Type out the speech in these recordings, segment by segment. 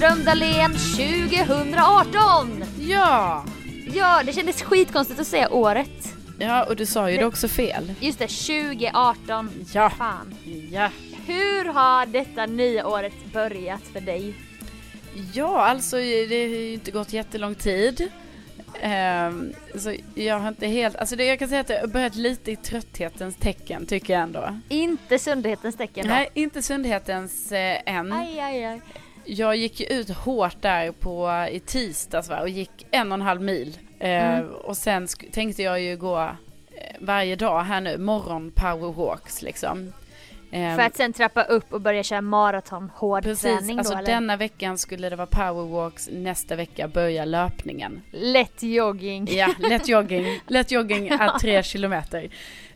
Widerström Dahlén 2018! Ja! Ja, det kändes skitkonstigt att säga året. Ja, och du sa ju det också fel. Just det, 2018. Ja. Fan. Ja. Hur har detta nya året börjat för dig? Ja, alltså det har ju inte gått jättelång tid. Ehm, så jag har inte helt, alltså det, jag kan säga att det har börjat lite i trötthetens tecken tycker jag ändå. Inte sundhetens tecken då? Nej, inte sundhetens eh, än. Aj, aj, aj. Jag gick ju ut hårt där på, i tisdags va, och gick en och en halv mil. Eh, Mm. Och sen tänkte jag ju gå eh, varje dag här nu, morgon powerwalks liksom. Ehm, För att sen trappa upp och börja köra maraton hård Precis, träning alltså då eller? denna veckan skulle det vara powerwalks, nästa vecka börjar löpningen. Lätt jogging. Ja, lätt jogging, lätt jogging är tre kilometer.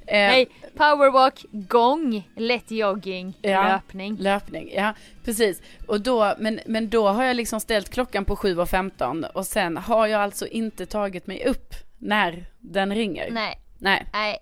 Eh, Nej, powerwalk, gång, lätt jogging, Ja. löpning. Löpning, ja precis. Och då, men, men då har jag liksom ställt klockan på 7.15 och sen har jag alltså inte tagit mig upp när den ringer. Nej, Nej. nej.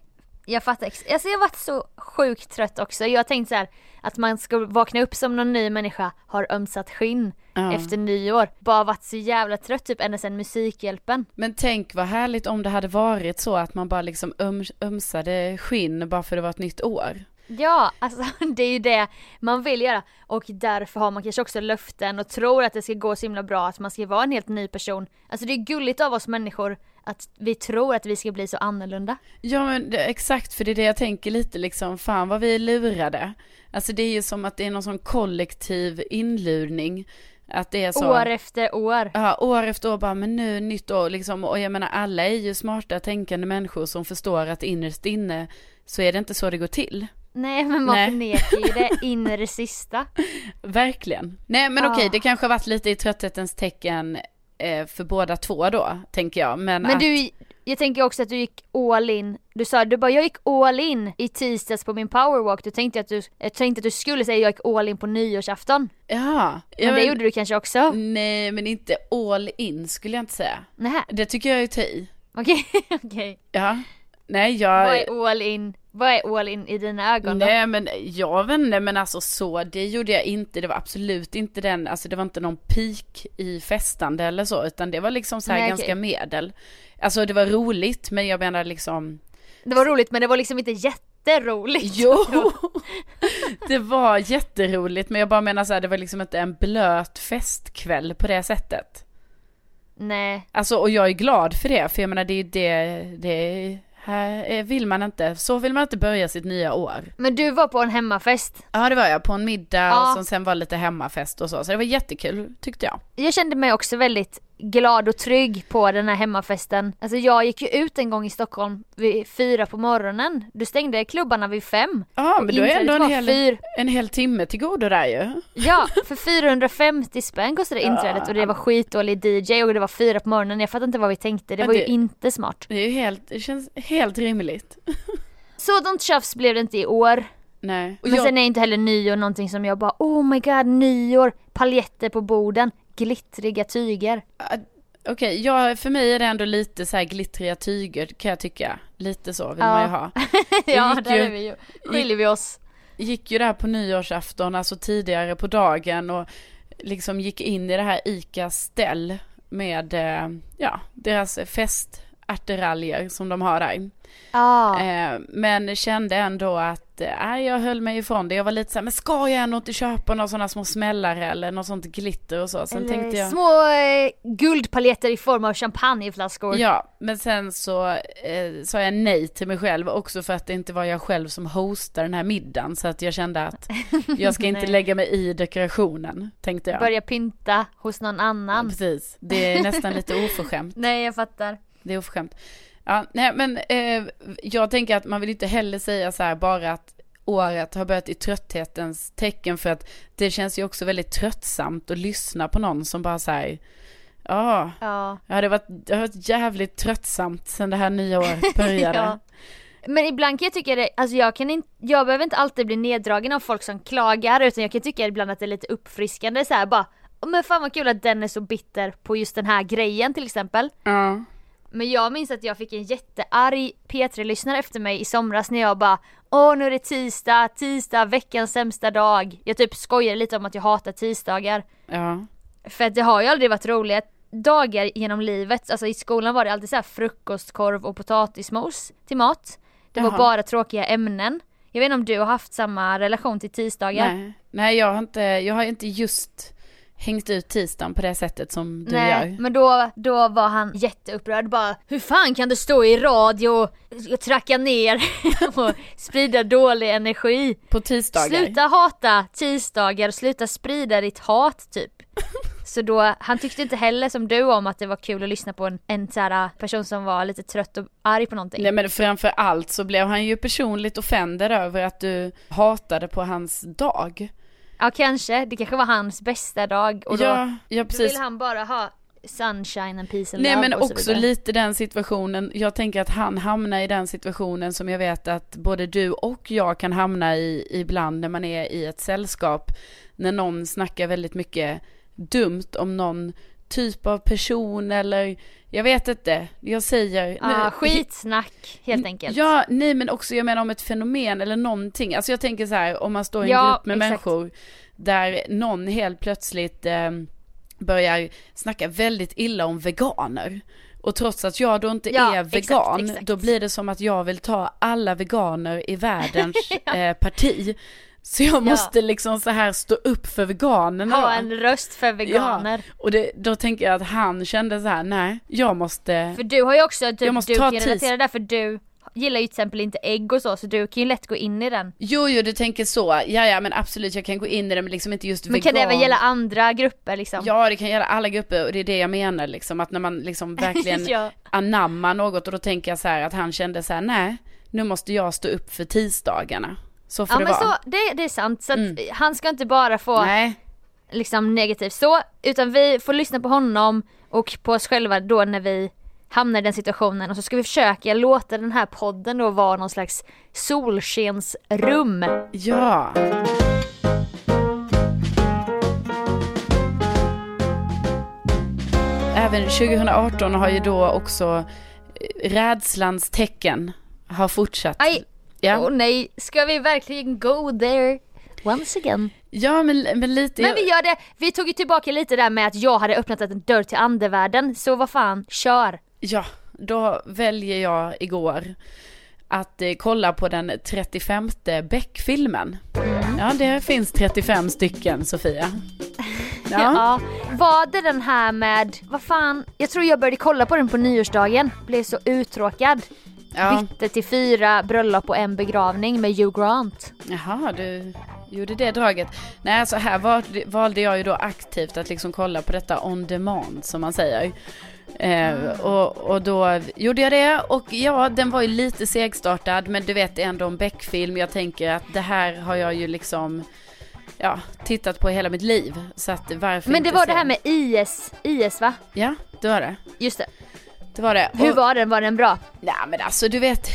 Jag fattar. Alltså jag har varit så sjukt trött också. Jag har tänkt så här att man ska vakna upp som någon ny människa, har ömsat skinn Ja. efter nyår. Bara varit så jävla trött typ ända sedan Musikhjälpen. Men tänk vad härligt om det hade varit så att man bara liksom öm, ömsade skinn bara för det var ett nytt år. Ja, alltså det är ju det man vill göra och därför har man kanske också löften och tror att det ska gå så himla bra att man ska vara en helt ny person. Alltså det är gulligt av oss människor att vi tror att vi ska bli så annorlunda. Ja men det, exakt för det är det jag tänker lite liksom, fan vad vi är lurade. Alltså det är ju som att det är någon sån kollektiv inlurning. Att det är så. År efter år. Ja, år efter år bara, men nu nytt år liksom. Och jag menar alla är ju smarta tänkande människor som förstår att innerst inne så är det inte så det går till. Nej men man Nej. förnekar ju det in i det sista. Verkligen. Nej men Ja. okej, det kanske har varit lite i trötthetens tecken för båda två då, tänker jag. Men, Men att, du, jag tänker också att du gick all in. Du sa, du bara jag gick all in i tisdags på min powerwalk. Du tänkte att du, jag tänkte att du skulle säga jag gick all in på nyårsafton. Ja. Men ja, det gjorde du kanske också? Nej men inte all in skulle jag inte säga. Nähä, Det tycker jag är att ta i. okej, okej. Ja. Nej jag... Vad är all in? Vad är all in i dina ögon då? Nej men jag vet inte men alltså så, det gjorde jag inte, det var absolut inte den, alltså det var inte någon peak i festande eller så, utan det var liksom så här Nej, ganska okej. medel. Alltså det var roligt, men jag menar liksom, Det var roligt men det var liksom inte jätteroligt. jo! det var jätteroligt, men jag bara menar så här, det var liksom inte en blöt festkväll på det sättet. Nej. Alltså och jag är glad för det, för jag menar det är det, det här eh, vill man inte, så vill man inte börja sitt nya år. Men du var på en hemmafest. Ja det var jag, på en middag Ja. som sen var lite hemmafest och så, så det var jättekul tyckte jag. Jag kände mig också väldigt glad och trygg på den här hemmafesten. Alltså jag gick ju ut en gång i Stockholm vid fyra på morgonen. Du stängde klubbarna vid fem. Ja men då är ändå en hel, fyr- en hel timme till godo där ju. Ja, för 450 spänn kostade inträdet och det var skitdålig DJ och det var fyra på morgonen. Jag fattar inte vad vi tänkte, det Ja, var ju det- inte smart. Det är ju helt, det känns helt rimligt. Sådant tjafs blev det inte i år. Nej. Och Men jag, sen är inte heller nyår någonting som jag bara oh my god nyår, paljetter på borden, glittriga tyger. Okej, ja, för mig är det ändå lite så här glittriga tyger kan jag tycka. Lite så vill Ja. man ju ha. ja där ju- är vi ju, skiljer vi oss. Gick ju där på nyårsafton, alltså tidigare på dagen och liksom gick in i det här ICA ställ med, eh, ja, deras festattiraljer som de har där. Ja. Eh, men kände ändå att eh, jag höll mig ifrån det. Jag var lite så här, men ska jag ändå inte köpa några sådana små smällare eller något sånt glitter och så. Sen Eller tänkte jag, små eh, guldpaljetter i form av champagneflaskor. ja, men sen så eh, sa jag nej till mig själv också för att det inte var jag själv som hostade den här middagen. Så att jag kände att jag ska inte lägga mig i dekorationen, tänkte jag. Börja pynta hos någon Ja, annan. precis, det är nästan lite oförskämt. Nej jag fattar. Det är oförskämt. Ja, nej men eh, jag tänker att man vill inte heller säga så här bara att året har börjat i trötthetens tecken för att det känns ju också väldigt tröttsamt att lyssna på någon som bara säger ja, Ja. ja det, har varit, det har varit jävligt tröttsamt sen det här nya året började. Ja. Men ibland kan jag tycka det, alltså jag kan inte, jag behöver inte alltid bli neddragen av folk som klagar utan jag kan tycka ibland att det är lite uppfriskande så här bara "Åh, men fan vad kul att den är så bitter på just den här grejen till exempel. Ja. Men jag minns att jag fick en jättearg P3-lyssnare efter mig i somras när jag bara Åh nu är det tisdag, tisdag, veckans sämsta dag. Jag typ skojade lite om att jag hatar tisdagar. ja. För att det har ju aldrig varit roliga dagar genom livet. Alltså i skolan var det alltid så här frukostkorv och potatismos till mat. Det var Jaha. bara tråkiga ämnen. Jag vet inte om du har haft samma relation till tisdagar? Nej, nej jag, har inte, jag har inte just hängt ut tisdagen på det sättet som du Nej, gör. men då, då var han jätteupprörd bara Hur fan kan du stå i radio och tracka ner och sprida dålig energi? På tisdagar. Sluta hata tisdagar och sluta sprida ditt hat typ. Så då, han tyckte inte heller som du om att det var kul att lyssna på en, en så här person som var lite trött och arg på någonting. Nej men framför allt så blev han ju personligt offended över att du hatade på hans dag. Ja kanske, det kanske var hans bästa dag och då, ja, ja då vill han bara ha sunshine and peace and Nej love men och så också lite den situationen, jag tänker att han hamnar i den situationen som jag vet att både du och jag kan hamna i ibland när man är i ett sällskap. När någon snackar väldigt mycket dumt om någon typ av person eller jag vet inte, jag säger Ja, nu- skitsnack helt enkelt. Ja, nej men också jag menar om ett fenomen eller någonting. Alltså jag tänker så här, om man står i en Ja, grupp med exakt. människor där någon helt plötsligt eh, börjar snacka väldigt illa om veganer. Och trots att jag då inte Ja, är exakt, vegan, exakt. då blir det som att jag vill ta alla veganer i världens eh, parti. Så jag måste liksom så här stå upp för veganerna Ha en röst för veganer. Och det, då tänker jag att han kände så här, nej, jag måste... För du har ju också, Jag typ, måste du ta kan tis- relatera där för du gillar ju till exempel inte ägg och så, så du kan ju lätt gå in i den. Jo, jo, du tänker så. Ja, ja, men absolut, jag kan gå in i det, men liksom inte just Men vegan. kan det även gälla andra grupper liksom? Ja, det kan gälla alla grupper och det är det jag menar liksom, att när man liksom verkligen Ja. anammar något och då tänker jag så här att han kände så här, nej, nu måste jag stå upp för tisdagarna. Så får Ja det men vara. så, det, det är sant. Så Mm. han ska inte bara få Nej, liksom negativt så, utan vi får lyssna på honom och på oss själva då när vi hamnar i den situationen och så ska vi försöka låta den här podden då vara någon slags solskensrum. ja. Även 2018 har ju då också eh, rädslans tecken har fortsatt. Aj, Ja. åh nej, ska vi verkligen go there once again? Ja, men, men lite... Men vi gör det, vi tog ju tillbaka lite där med att jag hade öppnat en dörr till andevärlden, så vad fan, kör! Ja, då väljer jag igår att eh, kolla på den 35 Beck-filmen. Ja, det finns 35 stycken, Sofia. Ja, Ja. Var det den här med, vad fan, jag tror jag började kolla på den på nyårsdagen, blev så uttråkad. Ja. Bytte till fyra bröllop och en begravning med Hugh Grant. Jaha, du gjorde det draget. Nej, alltså här valde, valde jag ju då aktivt att liksom kolla på detta on demand, som man säger. Eh, och, och då gjorde jag det och ja, den var ju lite segstartad men du vet det är ändå en Beck-film. Jag tänker att det här har jag ju liksom ja, tittat på hela mitt liv. Så att varför Men det inte var det se? här med IS, IS va? Ja, det var det. Just det. Det var det. Hur Och- var den? Var den bra? Nej men alltså du vet,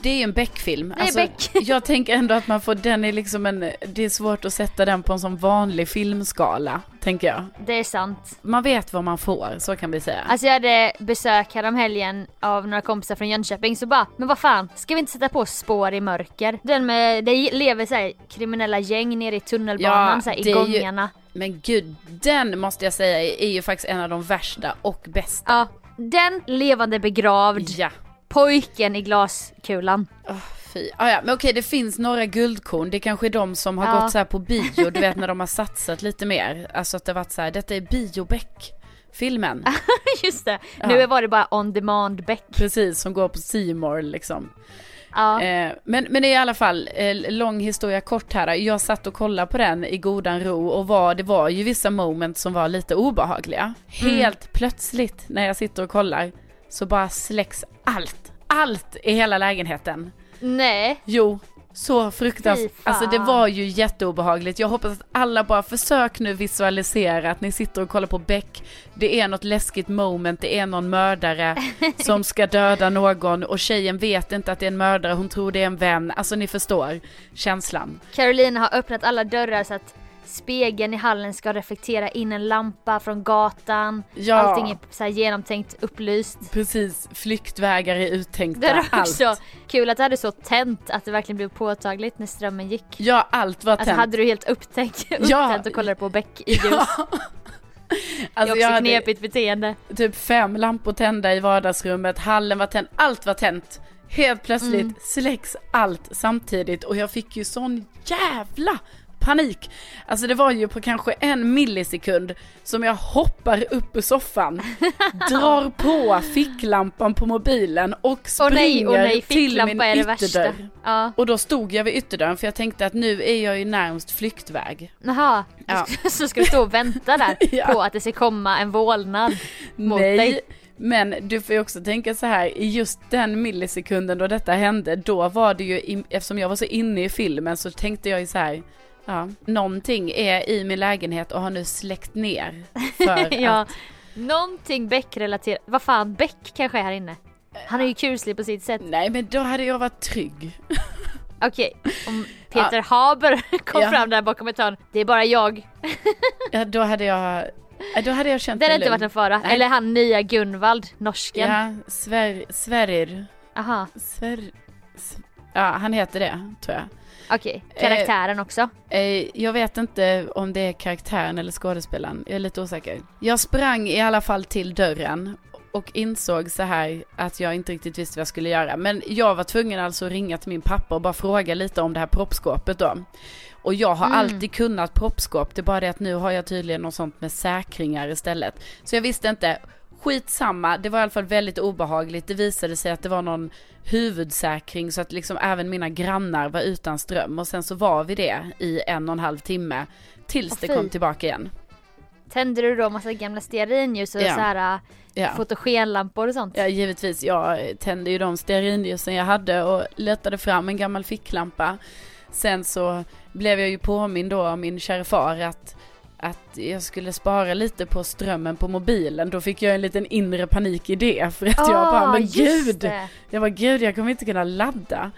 det är ju en Beck-film. Alltså, Beck. jag tänker ändå att man får, den är liksom en, det är svårt att sätta den på en sån vanlig filmskala, tänker jag. Det är sant. Man vet vad man får, så kan vi säga. Alltså jag hade besök helgen av några kompisar från Jönköping så bara, men vad fan, ska vi inte sätta på spår i mörker? Den med, det lever så här, kriminella gäng nere i tunnelbanan Ja, så här, i är ju- gångarna. Men gud, den måste jag säga är, är ju faktiskt en av de värsta och bästa. Ja, den levande begravd, Ja. pojken i glaskulan. Oh, fy. Ah, ja, men okej det finns några guldkorn, det kanske är de som har Ja. gått så här på bio, du vet när de har satsat lite mer. Alltså att det varit så här, detta är biobeck filmen Just det, Ja. nu var det bara on demand Beck. Precis, som går på Seymour liksom. Ja. Eh, men, men i alla fall, eh, lång historia kort här. Jag satt och kollade på den i godan ro och var, det var ju vissa moment som var lite obehagliga. Mm. Helt plötsligt när jag sitter och kollar så bara släcks allt. Allt i hela lägenheten. Nej, Jo, så fruktansvärt. Alltså det var ju jätteobehagligt. Jag hoppas att alla bara försök nu visualisera att ni sitter och kollar på Beck. Det är något läskigt moment, det är någon mördare som ska döda någon och tjejen vet inte att det är en mördare, hon tror det är en vän. Alltså ni förstår känslan. Carolina har öppnat alla dörrar så att spegeln i hallen ska reflektera in en lampa från gatan. Ja. Allting är så genomtänkt upplyst. Precis, flyktvägar är uttänkta, Det allt. också kul att det hade så tänt att det verkligen blev påtagligt när strömmen gick. Ja, allt var Alltså tänt. hade du helt upptäckt, upptänt Ja. och kollade på Beck i ljus. Ja. Alltså det är jag också hade knepigt beteende. typ fem lampor tända i vardagsrummet, hallen var tänd, allt var tänt. Helt plötsligt Mm. släcks allt samtidigt och jag fick ju sån jävla panik. Alltså det var ju på kanske en millisekund som jag hoppar upp ur soffan, drar på ficklampan på mobilen och springer nej, åh nej, till min ytterdörr. Ja, Och då stod jag vid ytterdörren för jag tänkte att nu är jag ju närmst flyktväg. jaha. Ja. Så ska du stå och vänta där Ja. på att det ska komma en vålnad mot Nej, dig. men du får ju också tänka så här, i just den millisekunden då detta hände, då var det ju, eftersom jag var så inne i filmen så tänkte jag ju så här, ja, någonting är i min lägenhet och har nu släckt ner för ja. att, Någonting Beck-relaterat. Vad fan, Beck kanske är här inne. Han är ju kuslig på sitt sätt. nej men då hade jag varit trygg. Okej, om Peter Haber kom Ja. fram där bakom ett hörn. Det är bara jag. Ja, då hade jag, ja, då hade jag känt Det hade inte lugn. varit en fara. Nej. Eller han nya Gunvald, norsken. Ja, Sver, Sverrir, Aha, Sver, ja han heter det tror jag. Okej. Karaktären också. Eh, Jag vet inte om det är karaktären eller skådespelaren, jag är lite osäker. Jag sprang i alla fall till dörren och insåg så här att jag inte riktigt visste vad jag skulle göra. Men jag var tvungen alltså att ringa till min pappa och bara fråga lite om det här proppskåpet då. Och jag har Mm. alltid kunnat proppskåp, det är bara det att nu har jag tydligen något sånt med säkringar istället. Så jag visste inte, skitsamma, det var i alla fall väldigt obehagligt. Det visade sig att det var någon huvudsäkring så att liksom även mina grannar var utan ström. Och sen så var vi det i en och en halv timme tills Åh, det kom tillbaka igen. Tände du då massa gamla stearinljus och Ja. här Ja. fotogenlampor och sånt? Ja givetvis, jag tände ju de stearinljusen jag hade och letade fram en gammal ficklampa. Sen så blev jag ju påmind då av min kära far att, att jag skulle spara lite på strömmen på mobilen. Då fick jag en liten inre panik i det för att jag bara, Ah, men gud! det. Jag bara, gud jag kommer inte kunna ladda.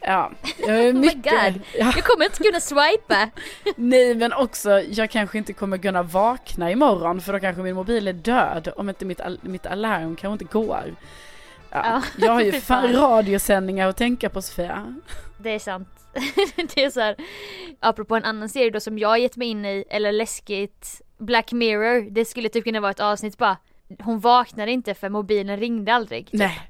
Ja, jag är Oh my mycket... God. ja, Jag kommer inte kunna swipa. nej men också, jag kanske inte kommer kunna vakna imorgon för då kanske min mobil är död om inte mitt, mitt alarm kanske inte går. Ja, Ja, jag har ju fan. radiosändningar att tänka på Sofia. Det är sant. det är så här, apropå en annan serie då som jag har gett mig in i, eller läskigt, Black Mirror, det skulle typ kunna vara ett avsnitt bara, hon vaknade inte för mobilen ringde aldrig. Nej.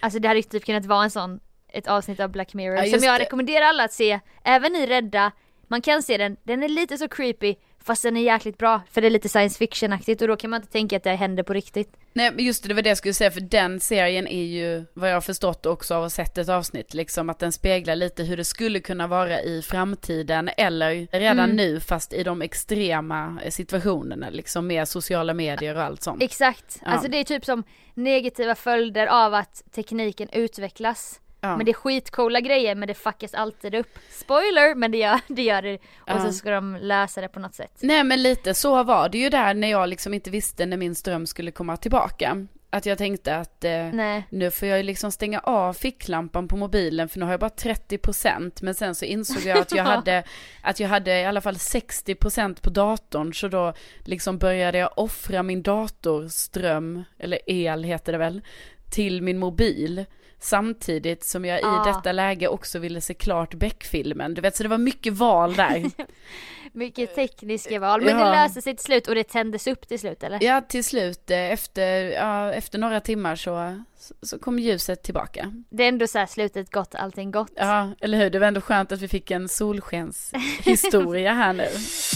Alltså det hade typ kunnat vara en sån, ett avsnitt av Black Mirror Ja, som jag det. rekommenderar alla att se, även ni rädda, man kan se den, den är lite så creepy fast den är jäkligt bra för det är lite science fiction-aktigt och då kan man inte tänka att det händer på riktigt. Nej men just det, det var det jag skulle säga för den serien är ju vad jag har förstått också av att ha sett ett avsnitt liksom att den speglar lite hur det skulle kunna vara i framtiden eller redan Mm. nu fast i de extrema eh, situationerna liksom med sociala medier och allt sånt. Exakt, Ja. alltså det är typ som negativa följder av att tekniken utvecklas. Ja. Men det är skitcoola grejer men det fuckas alltid upp. Spoiler! Men det gör det. Gör det. Och Ja. så ska de lösa det på något sätt. Nej men lite så var det ju där när jag liksom inte visste när min ström skulle komma tillbaka. Att jag tänkte att eh, nu får jag ju liksom stänga av ficklampan på mobilen för nu har jag bara 30% men sen så insåg jag att jag hade, att jag hade i alla fall 60% på datorn så då liksom började jag offra min datorström, eller el heter det väl, till min mobil. Samtidigt som jag i Ah. detta läge också ville se klart Beck-filmen. Du vet så det var mycket val där. Mycket tekniska val. Men Ja. det löste sig till slut och det tändes upp till slut eller? Ja, till slut eh, efter, ja, efter några timmar så, så kom ljuset tillbaka. Det är ändå så här slutet gott, allting gott. Ja, eller hur? Det var ändå skönt att vi fick en solskenshistoria här nu.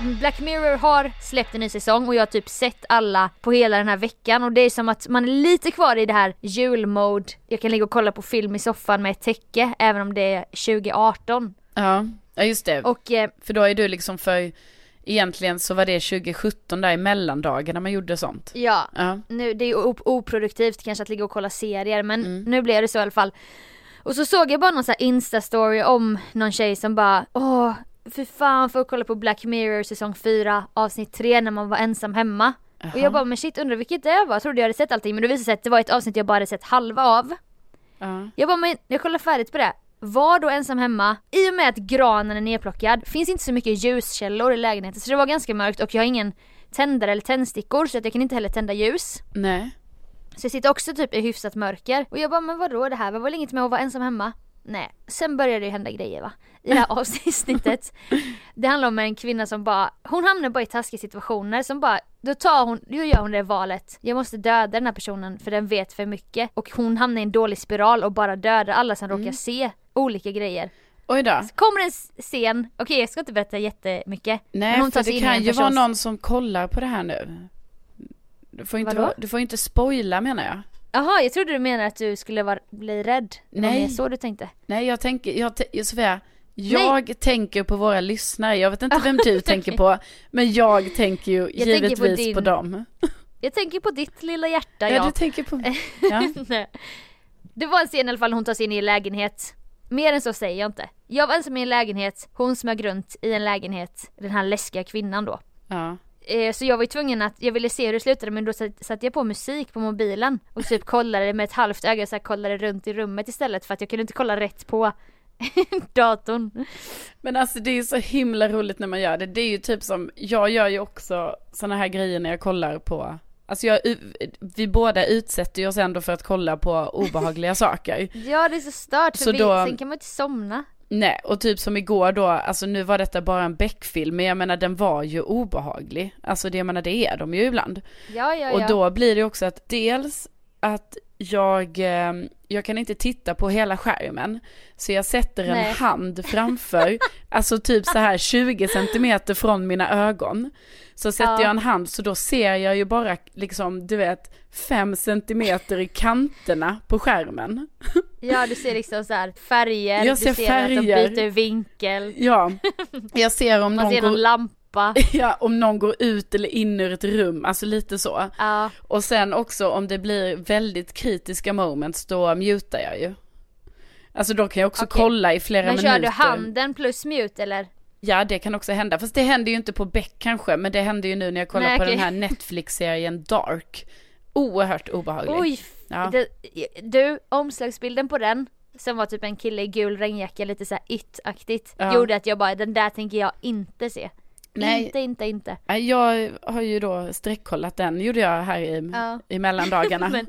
Black Mirror har släppt en ny säsong och jag har typ sett alla på hela den här veckan och det är som att man är lite kvar i det här julmode. Jag kan ligga och kolla på film i soffan med ett täcke även om det är 2018. Ja, ja just det. Och eh, För då är du liksom för, egentligen så var det 2017 där i mellandagarna man gjorde sånt. ja, Ja, nu, det är oproduktivt kanske att ligga och kolla serier men Mm. nu blev det så i alla fall. Och så såg jag bara någon sån här instastory om någon tjej som bara åh, för fan får jag kolla på Black Mirror säsong 4 avsnitt 3 när man var ensam hemma. Och Jaha. jag bara men shit undrar vilket det var, jag trodde jag hade sett allting men det visade sig att det var ett avsnitt jag bara hade sett halva av. ja. Jag bara men jag kollar färdigt på det. Var då ensam hemma, i och med att granen är nedplockad, finns inte så mycket ljuskällor i lägenheten så det var ganska mörkt och jag har ingen tändare eller tändstickor så att jag kan inte heller tända ljus. Nej. Så jag sitter också typ i hyfsat mörker och jag bara men vadå det här var väl inget med att vara ensam hemma? Nej, sen började det hända grejer va. I det här avsnittet. Det handlar om en kvinna som bara, hon hamnar bara i taskiga situationer som bara, då tar hon, då gör hon det valet. Jag måste döda den här personen för den vet för mycket. Och hon hamnar i en dålig spiral och bara dödar alla som Mm. råkar se olika grejer. Oj då. Så kommer en scen, okej jag ska inte berätta jättemycket. Nej, men för det kan ju vara någon som kollar på det här nu. Du får inte, Vadå? du får inte spoila menar jag. Jaha, jag trodde du menade att du skulle vara, bli rädd. Det var Nej. mer så du tänkte. Nej, jag tänker, jag, Sofia, jag tänker på våra lyssnare. Jag vet inte vem du tänker på, men jag tänker ju tänker på givetvis på, din- dem. Jag tänker på ditt lilla hjärta Ja, ja. du tänker på... Ja. Nej. Det var en scen i alla fall hon tar sig in i en lägenhet. Mer än så säger jag inte. Jag var ensam i en lägenhet, hon smög runt i en lägenhet, den här läskiga kvinnan då. ja. Eh, Så jag var ju tvungen att, jag ville se hur det slutade men då satt- satte jag på musik på mobilen och typ kollade med ett halvt öga så här, kollade runt i rummet istället för att jag kunde inte kolla rätt på datorn. Men alltså det är så himla roligt när man gör det. Det är ju typ som, jag gör ju också sådana här grejer när jag kollar på, alltså jag, vi båda utsätter ju oss ändå för att kolla på obehagliga saker. Ja det är så stört för Så vi, då- sen kan man inte somna. Nej, och typ som igår då, alltså nu var detta bara en Beck-film, men jag menar den var ju obehaglig. Alltså det, jag menar det är de ju ibland. Ja ja Och ja. då blir det också att dels att jag, eh, jag kan inte titta på hela skärmen. Så jag sätter en Nej. hand framför, alltså typ så här 20 centimeter från mina ögon. Så sätter Ja. jag en hand så då ser jag ju bara liksom, du vet, fem centimeter i kanterna på skärmen. Ja du ser liksom så här färger, Jag ser du ser att färger. de byter vinkel, Ja, jag ser om någon, ser någon går, lampa. ja, om någon går ut eller in ur ett rum, alltså lite så. Ja, Och sen också om det blir väldigt kritiska moments, då mutar jag ju. Alltså då kan jag också Okej. kolla i flera men minuter. kör du handen plus mute eller? Ja, det kan också hända. Fast det händer ju inte på Beck kanske, men det händer ju nu när jag kollar Nej, på den här Netflix-serien Dark. Oerhört obehaglig. Oj! Ja. Det, du, omslagsbilden på den som var typ en kille i gul regnjacka, lite såhär it-aktigt. Ja. Gjorde att jag bara, den där tänker jag inte se. Nej. Inte, inte, inte. Jag har ju då streckkollat den, gjorde jag här i, Ja. i mellandagarna. Men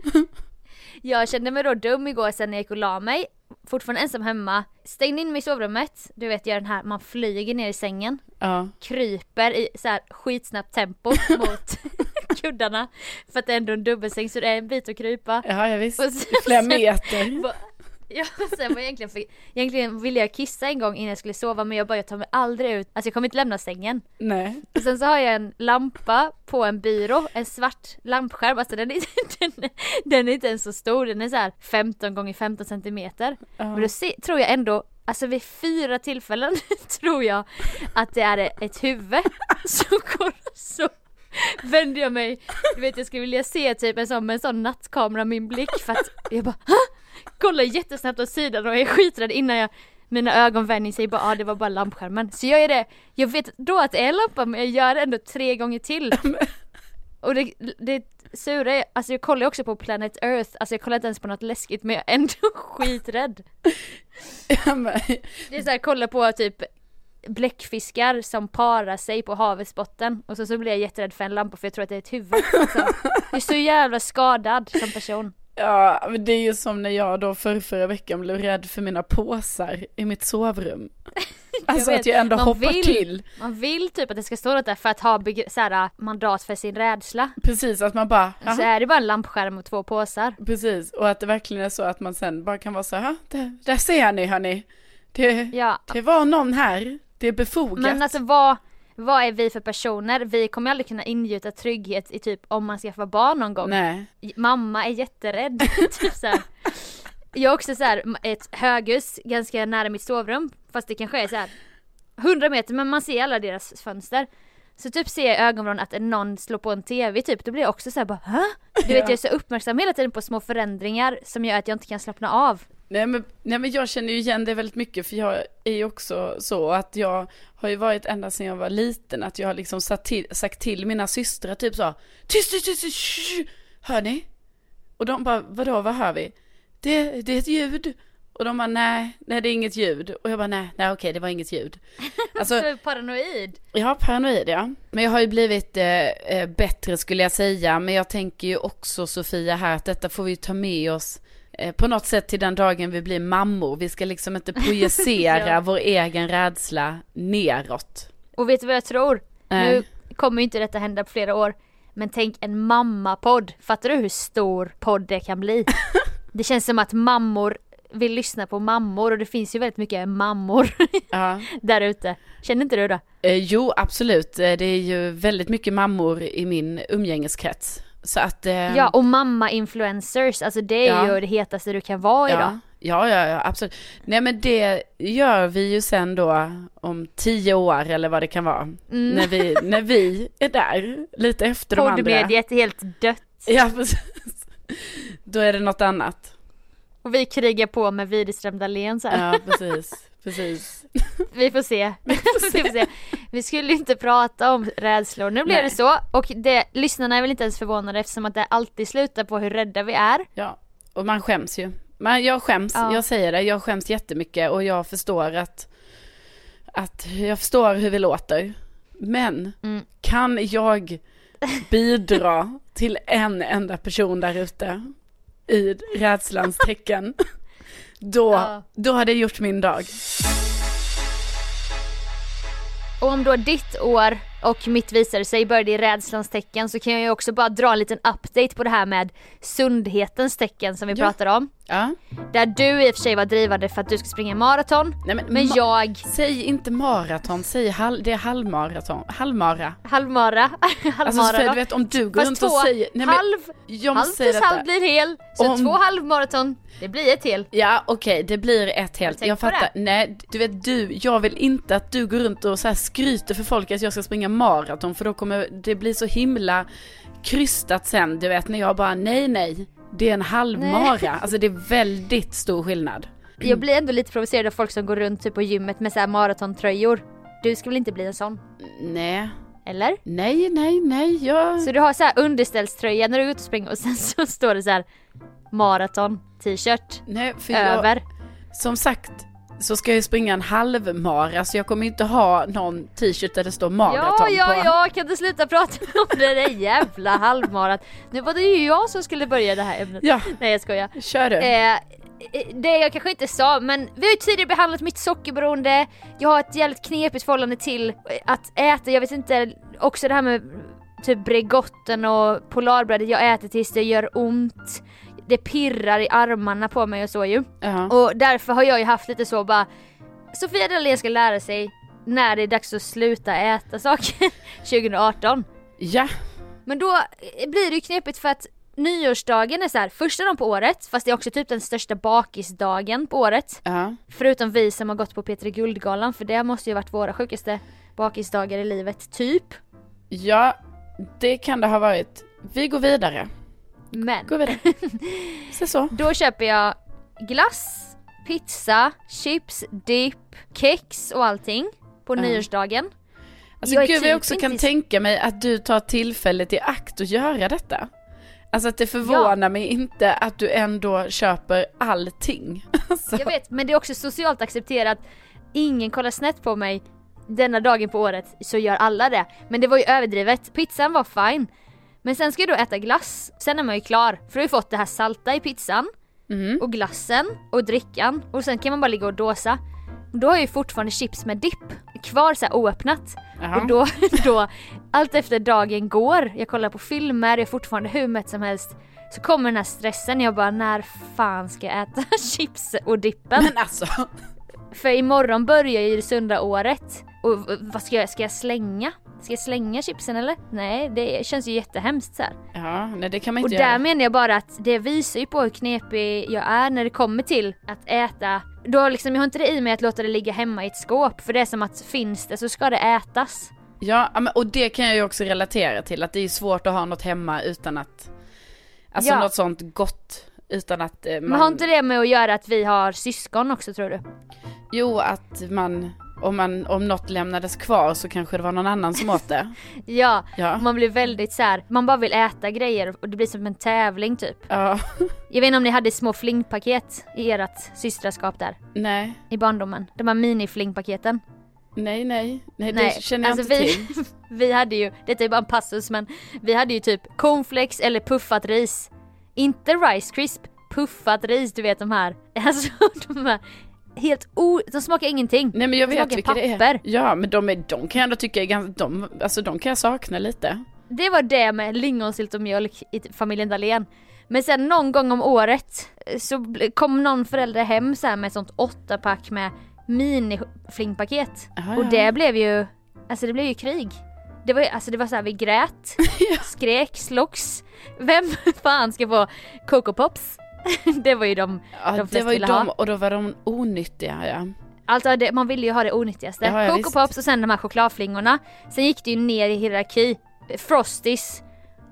jag kände mig då dum igår sen när jag gick och la mig. Fortfarande ensam hemma. Stängde in mig i sovrummet. Du vet gör den här, man flyger ner i sängen. ja. Kryper i så här skitsnabbt tempo mot kuddarna. För att det är ändå en dubbelsäng så det är en bit att krypa. ja, jag visst. Och sen- Flera meter. Ja, sen var jag egentligen, för, egentligen ville jag kissa en gång innan jag skulle sova men jag bara jag tar mig aldrig ut, alltså jag kommer inte lämna sängen. Nej. Och sen så har jag en lampa på en byrå, en svart lampskärm, alltså den är, den, den är inte ens så stor, den är så här 15 gånger 15 centimeter. Men Ja. då se, tror jag ändå, alltså vid fyra tillfällen tror jag att det är ett huvud som går så vänder jag mig, du vet jag skulle vilja se typ en sån med en sån nattkamera min blick för att jag bara Hå! kollar jättesnabbt åt sidan och är skiträdd innan jag mina ögon vänjer sig bara, ah, det var bara lampskärmen. Så jag gör det, jag vet då att det är en lampa men jag gör det ändå tre gånger till. Och det, det sura är, alltså jag kollar också på Planet Earth, alltså jag kollar inte ens på något läskigt men jag är ändå skiträdd. Ja, men, Det är såhär, kolla på typ bläckfiskar som parar sig på havets botten och så, så blir jag jätterädd för en lampa för jag tror att det är ett huvud. Alltså, jag är så jävla skadad som person. ja, men det är ju som när jag då för förra veckan blev rädd för mina påsar i mitt sovrum. Alltså vet, att jag ändå man hoppar vill. till. Man vill typ att det ska stå något där för att ha begr- så här, mandat för sin rädsla. Precis, att man bara, Så "Jaha." är det bara en lampskärm och två påsar. precis, och att det verkligen är så att man sen bara kan vara så här, "Ja, där, där ser ni hörni. Det, Ja, det var någon här, det är befogat. men alltså vad, vad är vi för personer? Vi kommer aldrig kunna ingjuta trygghet i typ om man skaffar barn någon gång. Nej, Mamma är jätterädd. typ så här. Jag har också så här, ett höghus ganska nära mitt sovrum. Fast det kanske är så här 100 meter men man ser alla deras fönster. Så typ ser jag i ögonvrån att någon slår på en TV typ, då blir jag också så här bara Hä? Du vet Ja. jag är så uppmärksam hela tiden på små förändringar som gör att jag inte kan slappna av. nej men, nej men jag känner ju igen det väldigt mycket för jag är ju också så att jag har ju varit ända sedan jag var liten att jag har liksom sagt till, sagt till mina systrar typ så tyst, tyst, tyst, hör ni? Och de bara, vadå, vad hör vi? Det, det är ett ljud. Och de bara, nej, nej det är inget ljud. Och jag bara, nej, nej okej det var inget ljud. Alltså, Så paranoid. Ja, paranoid ja. Men jag har ju blivit eh, eh, bättre skulle jag säga. Men jag tänker ju också Sofia här att detta får vi ta med oss på något sätt till den dagen vi blir mammor. Vi ska liksom inte projicera Ja. vår egen rädsla neråt. Och vet du vad jag tror? Nej. Nu kommer ju inte detta hända på flera år. Men tänk en mammapodd. Fattar du hur stor podd det kan bli? det känns som att mammor vill lyssna på mammor och det finns ju väldigt mycket mammor Ja. där ute. Känner inte du då? Eh, jo, absolut. Eh, Det är ju väldigt mycket mammor i min umgängeskrets. Så att... eh, Ja och mamma-influencers, alltså det är Ja. ju det hetaste du kan vara idag. ja, ja, ja, absolut. Nej men det gör vi ju sen då om tio år eller vad det kan vara. Mm. När, vi, när vi är där, lite efter de andra. Poddmediet är helt dött. Ja, precis. Då är det något annat. Och vi krigar på med Widerström Dahlén så här. Ja, precis. Precis. Vi får se. Vi får se. Vi skulle inte prata om rädslor. Nu blev det så. Och det, lyssnarna är väl inte ens förvånade eftersom att det alltid slutar på hur rädda vi är. Ja, och man skäms ju. Men jag skäms, Ja. jag säger det, jag skäms jättemycket och jag förstår att, att jag förstår hur vi låter. Men Mm. kan jag bidra till en enda person där ute i rädslans tecken, då, Ja. då hade jag gjort min dag. Och om då ditt år och mitt visade sig började i rädslans tecken så kan jag ju också bara dra en liten update på det här med sundhetens tecken som vi Ja. pratade om. Ja. Där du i och för sig var drivande för att du ska springa maraton. Nej, men Men jag, Säg inte maraton, säg hal- det är halvmaraton, halvmara. halvmara, Alltså halvmara då. du vet om du går Fast runt två, och säger, nej men halv, jag halv plus halv blir hel. Så Om- två halvmaraton, det blir ett hel. Ja okej, det blir ett helt. Jag på fattar. Nej, du vet du, jag vill inte att du går runt och så skryter för folk att jag ska springa maraton för då kommer det bli så himla krystat sen, du vet när jag bara nej nej, det är en halvmara. Alltså det är väldigt stor skillnad. Jag blir ändå lite provocerad av folk som går runt typ på gymmet med så här maratontröjor. Du ska väl inte bli en sån? Nej, Eller? nej, nej, nej, jag... Så du har så här underställströja när du är ute och springer och sen så står det så här maraton t-shirt Nej, för jag, över. som sagt så ska jag ju springa en halvmara så jag kommer inte ha någon t-shirt där det står maraton Ja, ja, på. ja, kan du sluta prata om det där jävla halvmarat. Nu var det ju jag som skulle börja det här ämnet. Ja, Nej jag skojar. kör du. Eh, det jag kanske inte sa, men vi har ju tidigare behandlat mitt sockerberoende. Jag har ett jävligt knepigt förhållande till att äta, jag vet inte, också det här med typ Bregotten och Polarbrödet jag äter tills det gör ont. Det pirrar i armarna på mig och så ju. Ja. Och därför har jag ju haft lite så bara Sofia Dalén ska lära sig när det är dags att sluta äta saker 2018. ja, Men då blir det ju knepigt för att nyårsdagen är så här första dagen på året fast det är också typ den största bakisdagen på året. ja. Förutom vi som har gått på Peter Guldgalan för det måste ju varit våra sjukaste bakisdagar i livet, typ. Ja, det kan det ha varit. Vi går vidare. Men Gå vidare. Så så. då köper jag glass, pizza, chips, dipp, kex och allting på Ja. nyårsdagen. Alltså Jag gud vad jag typ också inte kan tänka mig att du tar tillfället i akt att göra detta. Alltså att det förvånar mig inte att du ändå köper allting. Alltså, Jag vet, men det är också socialt accepterat. Ingen kollar snett på mig denna dagen på året så gör alla det. Men det var ju överdrivet. Pizzan var fine. Men sen ska jag då äta glass. Sen är man ju klar. För du har ju fått det här salta i pizzan. mhm. Och glassen och drickan. Och sen kan man bara ligga och dåsa. Då har jag ju fortfarande chips med dipp kvar så här oöppnat. Jaha. Och då, då, allt efter dagen går, jag kollar på filmer, jag är fortfarande hur mätt som helst. Så kommer den här stressen, jag bara när fan ska jag äta chips och dippen? Men alltså. För imorgon börjar ju det sunda året. Och vad ska jag, ska jag slänga? Ska jag slänga chipsen eller? Nej, det känns ju jättehemskt så här. Ja, nej det kan man Och inte där göra. menar jag bara att det visar ju på hur knepig jag är när det kommer till att äta. Då liksom, jag har inte det i mig att låta det ligga hemma i ett skåp. För det är som att finns det så ska det ätas. Ja, och det kan jag ju också relatera till. Att det är svårt att ha något hemma utan att... Alltså Ja. något sånt gott utan att eh, man... Men har inte det med att göra att vi har syskon också tror du? Jo, att man... Om, man, om något lämnades kvar så kanske det var någon annan som åt det. Ja, Ja. man blir väldigt så här. man bara vill äta grejer och det blir som en tävling typ. Ja, Jag vet inte om ni hade små flingpaket i ert systraskap där, nej, i barndomen. De här mini-flingpaketen. nej, nej, nej, Nej, det känner jag alltså inte vi- till. Vi hade ju, detta är bara en passus men vi hade ju typ cornflakes eller puffat ris. Inte Rice Crisp, puffat ris, du vet de här. Alltså de här helt o... De smakar ingenting. Nej men jag De vet smakar vilka det är. papper. Ja men de, är, de kan jag ändå tycka är ganska, de, alltså de kan jag sakna lite. Det var det med lingonsylt och mjölk i familjen Dahlén. Men sen någon gång om året eh, så kom någon förälder hem så med ett sånt åtta pack med miniflingpaket. Aha, Och ja. det blev ju, alltså det blev ju krig. Det var alltså det var så här, vi grät, skrek, slogs. Vem fan ska få Coco Pops? det var ju de, Ja, de det var ju de, och då var de onyttiga ja. alltså det, man ville ju ha det onyttigaste. Ja, ja, Coco. Pops och sen de här chokladflingorna. Sen gick det ju ner i hierarki. Frosties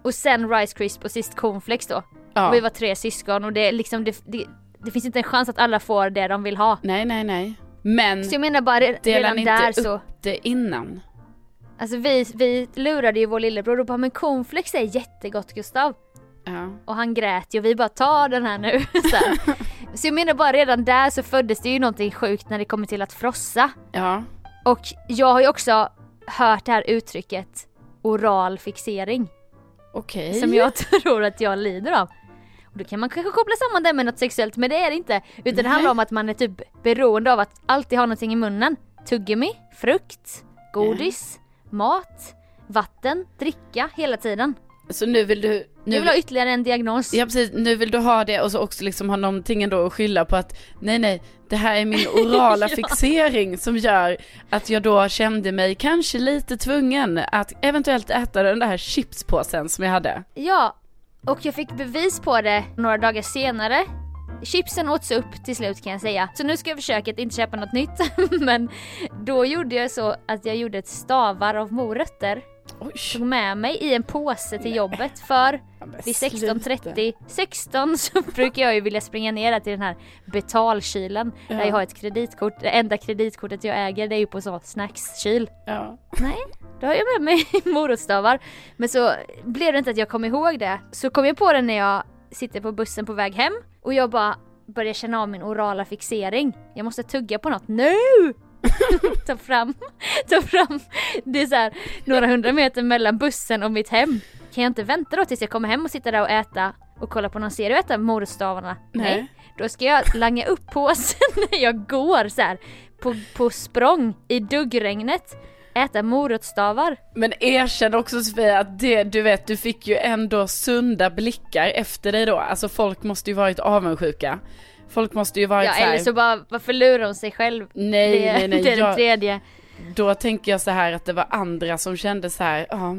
och sen Rice Crisp och sist Cornflakes då. ja. Och vi var tre syskon och det liksom, det, det, det finns inte en chans att alla får det de vill ha. Nej nej nej. Men Så jag menar bara re- delar redan ni där inte så, upp det innan? alltså vi, vi lurade ju vår lillebror och bara men cornflakes är jättegott Gustav. Ja. Och han grät ju och vi bara ta den här nu. så, så jag menar bara redan där så föddes det ju någonting sjukt när det kommer till att frossa. Ja. Och jag har ju också hört det här uttrycket oral fixering. Okej. Som jag tror att jag lider av. Och då kan man kanske koppla samman det med något sexuellt men det är det inte. Utan det Nej. handlar om att man är typ beroende av att alltid ha någonting i munnen. Tuggummi, frukt, godis, mat, vatten, dricka hela tiden. Så nu vill du... Nu vill ha ytterligare en diagnos. Ja precis, nu vill du ha det och så också liksom ha någonting ändå att skylla på att nej nej, det här är min orala Ja. fixering som gör att jag då kände mig kanske lite tvungen att eventuellt äta den där chipspåsen som jag hade. Ja, och jag fick bevis på det några dagar senare. Chipsen åts upp till slut kan jag säga. Så nu ska jag försöka att inte köpa något nytt. Men då gjorde jag så att jag gjorde ett stavar av morötter. Oj. Tog med mig i en påse till jobbet för Ja, vid sluta. 16.30, 16 så brukar jag ju vilja springa ner där till den här betalkylen. Där Ja. jag har ett kreditkort. Det enda kreditkortet jag äger det är ju på så snackskyl. Ja. Nej, då har jag med mig morotsstavar. Men så blev det inte att jag kom ihåg det. Så kom jag på det när jag sitter på bussen på väg hem och jag bara börjar känna av min orala fixering. Jag måste tugga på något nu! ta fram, ta fram. Det är så här några hundra meter mellan bussen och mitt hem. Kan jag inte vänta då tills jag kommer hem och sitta där och äta och kolla på någon serie och äta morotsstavarna? Nej. Då ska jag langa upp påsen när jag går så här på, på språng i duggregnet. Äta morotsstavar. Men erkänn också Sofia att det, du vet, du fick ju ändå sunda blickar efter dig då. Alltså folk måste ju varit avundsjuka. Folk måste ju varit Ja så här, eller så bara, varför lurar hon sig själv? nej, det, nej, nej, det är den jag, tredje. Då tänker jag så här att det var andra som kände så här, ja,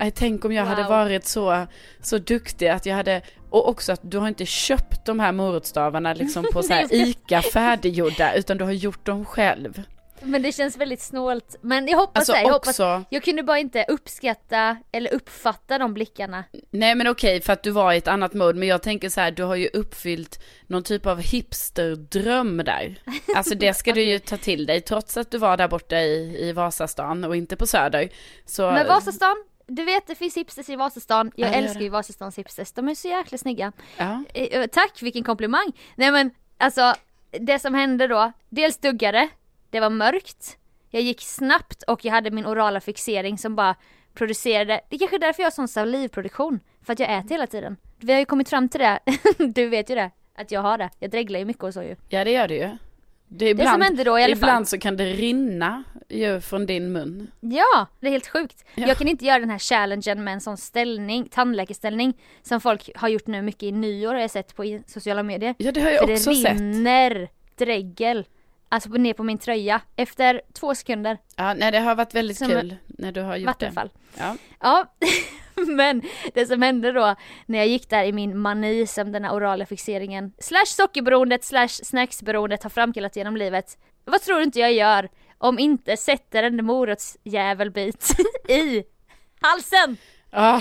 nej, tänk om jag hade Wow. varit så, så duktig att jag hade, och också att du har inte köpt de här morotsstavarna liksom på så här ICA färdiggjorda, utan du har gjort dem själv. Men det känns väldigt snålt. Men jag hoppas Alltså det, jag hoppas också, Jag kunde bara inte uppskatta eller uppfatta de blickarna. nej men okej för att du var i ett annat mode, men jag tänker så här, du har ju uppfyllt någon typ av hipsterdröm där. Alltså det ska du ju ta till dig, trots att du var där borta i, i Vasastan och inte på Söder. Så, Men Vasastan, du vet det finns hipsters i Vasastan. Jag Ja, älskar ju Vasastans hipsters, de är så jäkla snygga. ja. Eh, eh, tack, vilken komplimang! Nej men alltså, det som hände då, dels duggade, det var mörkt, jag gick snabbt och jag hade min orala fixering som bara producerade, det är kanske är därför jag har sån salivproduktion, för att jag äter hela tiden. Vi har ju kommit fram till det, du vet ju det, att jag har det. Jag dreglar ju mycket och så ju. Ja det gör det ju. Det, är Det som ibland, hände då i alla ibland fall. så kan det rinna ju från din mun. Ja, det är helt sjukt. Ja. Jag kan inte göra den här challengen med en sån ställning, tandläkarställning, som folk har gjort nu mycket i nyår har jag sett på sociala medier. Ja det har jag För det också sett. rinner dregel. Alltså ner på min tröja. Efter två sekunder. Ja, nej det har varit väldigt Som kul när du har gjort Vattenfall. det. Ja. Ja, men det som hände då när jag gick där i min mani som den här orala fixeringen slash sockerberoendet slash snacksberoendet har framkallat genom livet. Vad tror du inte jag gör om inte sätter en morotsjävelbit i halsen Ah,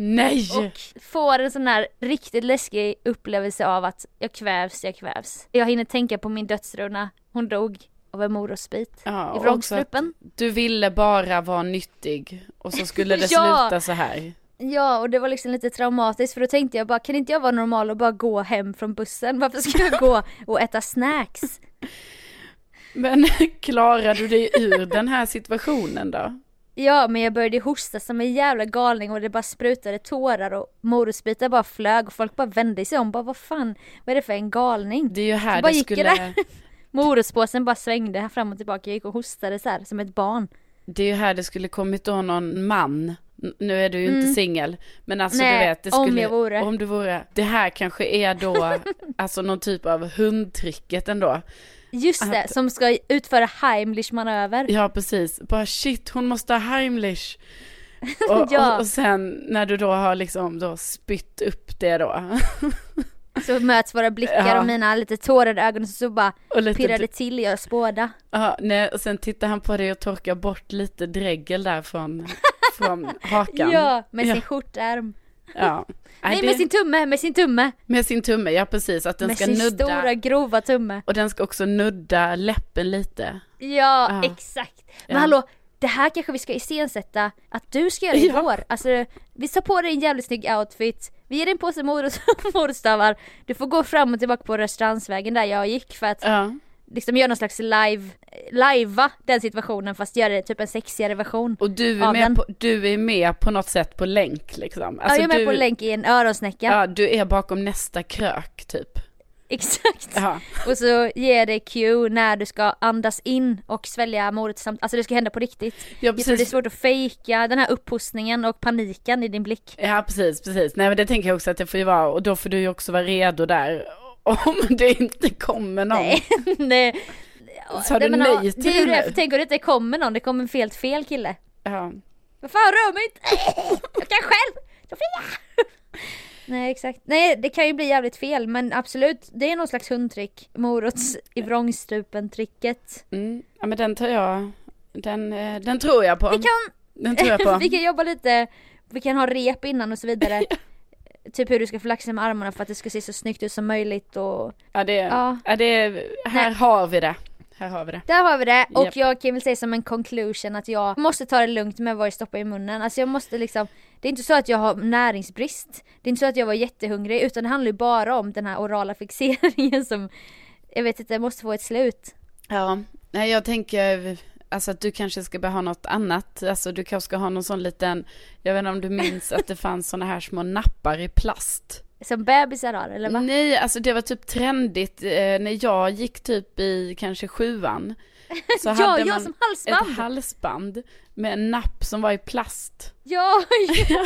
nej! och får en sån här riktigt läskig upplevelse av att jag kvävs, jag kvävs. Jag hinner tänka på min dödsruna, hon dog av en morotsbit Ja, i vrångstrupen. du ville bara vara nyttig och så skulle det Ja. sluta så här. Ja, och det var liksom lite traumatiskt för då tänkte jag bara, kan inte jag vara normal och bara gå hem från bussen? Varför ska jag gå och äta snacks? Men klarar du dig ur den här situationen då? Ja men jag började hosta som en jävla galning och det bara sprutade tårar och morotsbitar bara flög och folk bara vände sig om bara vad fan, vad är det för en galning? Det är ju här Så bara det gick skulle. Morotspåsen bara svängde fram och tillbaka, jag gick och hostade så här som ett barn. det är ju här det skulle kommit då någon man. Nu är du ju inte Mm. singel. Men alltså Nej, du vet, det om skulle, jag vore. om du vore. Det här kanske är då, alltså någon typ av hundtricket ändå. Just det, Att- som ska utföra Heimlich manöver. Ja precis, bara shit hon måste ha Heimlich. Och, Ja. och, och sen när du då har liksom då spytt upp det då. Så möts våra blickar Ja. och mina lite tårade ögon och så bara Och lite, pirrade till i oss båda. ja, nej, och sen tittar han på dig och torkar bort lite dregel där från, från hakan. Ja, med Ja. sin skjortärm. Ja. Nej, det- med sin tumme, med sin tumme. med sin tumme, ja precis. Att den med ska sin nudda. stora grova tumme. Och den ska också nudda läppen lite. Ja, Ja. exakt. Men Ja. hallå, det här kanske vi ska iscensätta att du ska göra i Ja. vår. Alltså, vi tar på dig en jävligt snygg outfit. Vi ger dig en påse morot- morotstavar. Du får gå fram och tillbaka på Rörstrandsvägen där jag gick för att Ja. Liksom göra någon slags live, livea den situationen fast göra det typ en sexigare version. Och du är, med den. på, du är med på något sätt på länk liksom. ja, jag är med du, på länk i en öronsnäcka. Ja, du är bakom nästa krök typ. Exakt. Ja. Och så ger dig cue när du ska andas in och svälja morot samt, alltså det ska hända på riktigt. Ja tror det är precis. svårt att fejka den här upphostningen och paniken i din blick. Ja precis, precis. Nej men det tänker jag också att det får ju vara och då får du ju också vara redo där. Om det inte kommer någon. Nej, nej. Sa du ja, nej till Det det tänk om det inte kommer någon, det kommer en fel fel kille. Ja. Vad fan rör mig inte! Jag kan själv! Jag fria! Nej exakt. Nej det kan ju bli jävligt fel men absolut, det är någon slags hundtrick. Morots i vrångstrupen tricket. Mm. ja men den tar jag, den, eh, den tror jag på. Vi kan, Den tror jag på. vi kan jobba lite, vi kan ha rep innan och så vidare. Typ hur du ska flaxa med armarna för att det ska se så snyggt ut som möjligt och Ja det, Ja. ja. det, här Nej. har vi det. Här har vi det. Där har vi det och Japp. jag kan väl säga som en conclusion att jag måste ta det lugnt med vad jag stoppar i munnen. Alltså jag måste liksom, det är inte så att jag har näringsbrist. Det är inte så att jag var jättehungrig utan det handlar ju bara om den här orala fixeringen som, jag vet inte, måste få ett slut. Ja, nej jag tänker alltså att du kanske ska börja ha något annat. Alltså du kanske ska ha någon sån liten, jag vet inte om du minns att det fanns såna här små nappar i plast. Som bebisar har eller va? Nej, alltså det var typ trendigt eh, när jag gick typ i kanske sjuan. Så ja, hade man som ett halsband! halsband med en napp som var i plast. Ja, ja!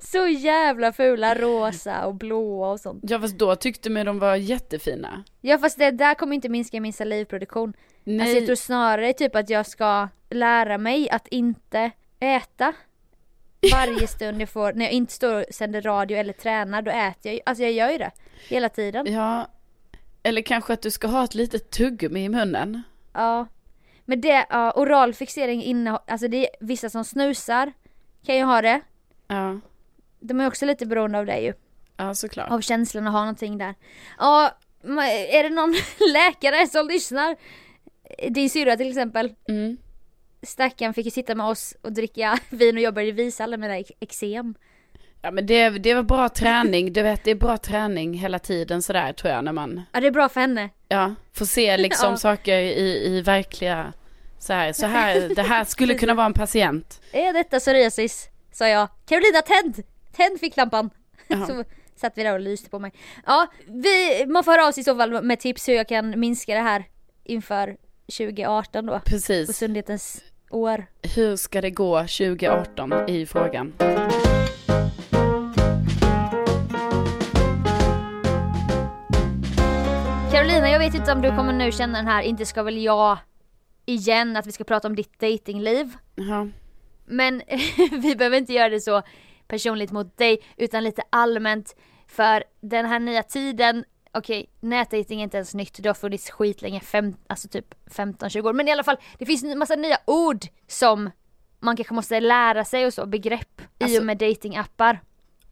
Så jävla fula, rosa och blåa och sånt. Ja fast då tyckte man de var jättefina. Ja fast det där kommer inte minska min salivproduktion. Nej, Alltså jag tror snarare typ att jag ska lära mig att inte äta varje stund jag får, när jag inte står och sänder radio eller tränar, då äter jag ju, alltså jag gör ju det hela tiden. ja. Eller kanske att du ska ha ett litet tuggummi i munnen. Ja. Men det, ja, oral fixering innehåller, alltså det är vissa som snusar kan ju ha det. Ja, De är också lite beroende av det ju, ja såklart. av känslan att ha någonting där. Ja, är det någon läkare som lyssnar? Din syrra till exempel, Mm. stackaren fick ju sitta med oss och dricka vin och jag började visa alla mina eksem. Ja men det, det var bra träning, du vet det är bra träning hela tiden sådär tror jag när man, Ja det är bra för henne. ja, får se liksom Ja. saker i, i verkliga, så här, så här, det här skulle kunna vara en patient. Är detta psoriasis? Sa jag. Carolina tänd! Tänd ficklampan! Så satt vi där och lyste på mig. Ja, vi, man får höra av sig i så fall med tips hur jag kan minska det här inför 2018 då. På Precis, sundhetens år. hur ska det gå 2018 i frågan? Carolina, jag vet inte om du kommer nu känna den här inte ska väl jag igen att vi ska prata om ditt datingliv. Ja, Men vi behöver inte göra det så personligt mot dig utan lite allmänt för den här nya tiden Okej, nätdating är inte ens nytt, det har funnits skitlänge, fem, alltså typ 15-20 år. Men i alla fall, det finns en massa nya ord som man kanske måste lära sig och så, begrepp i Alltså- och med datingappar.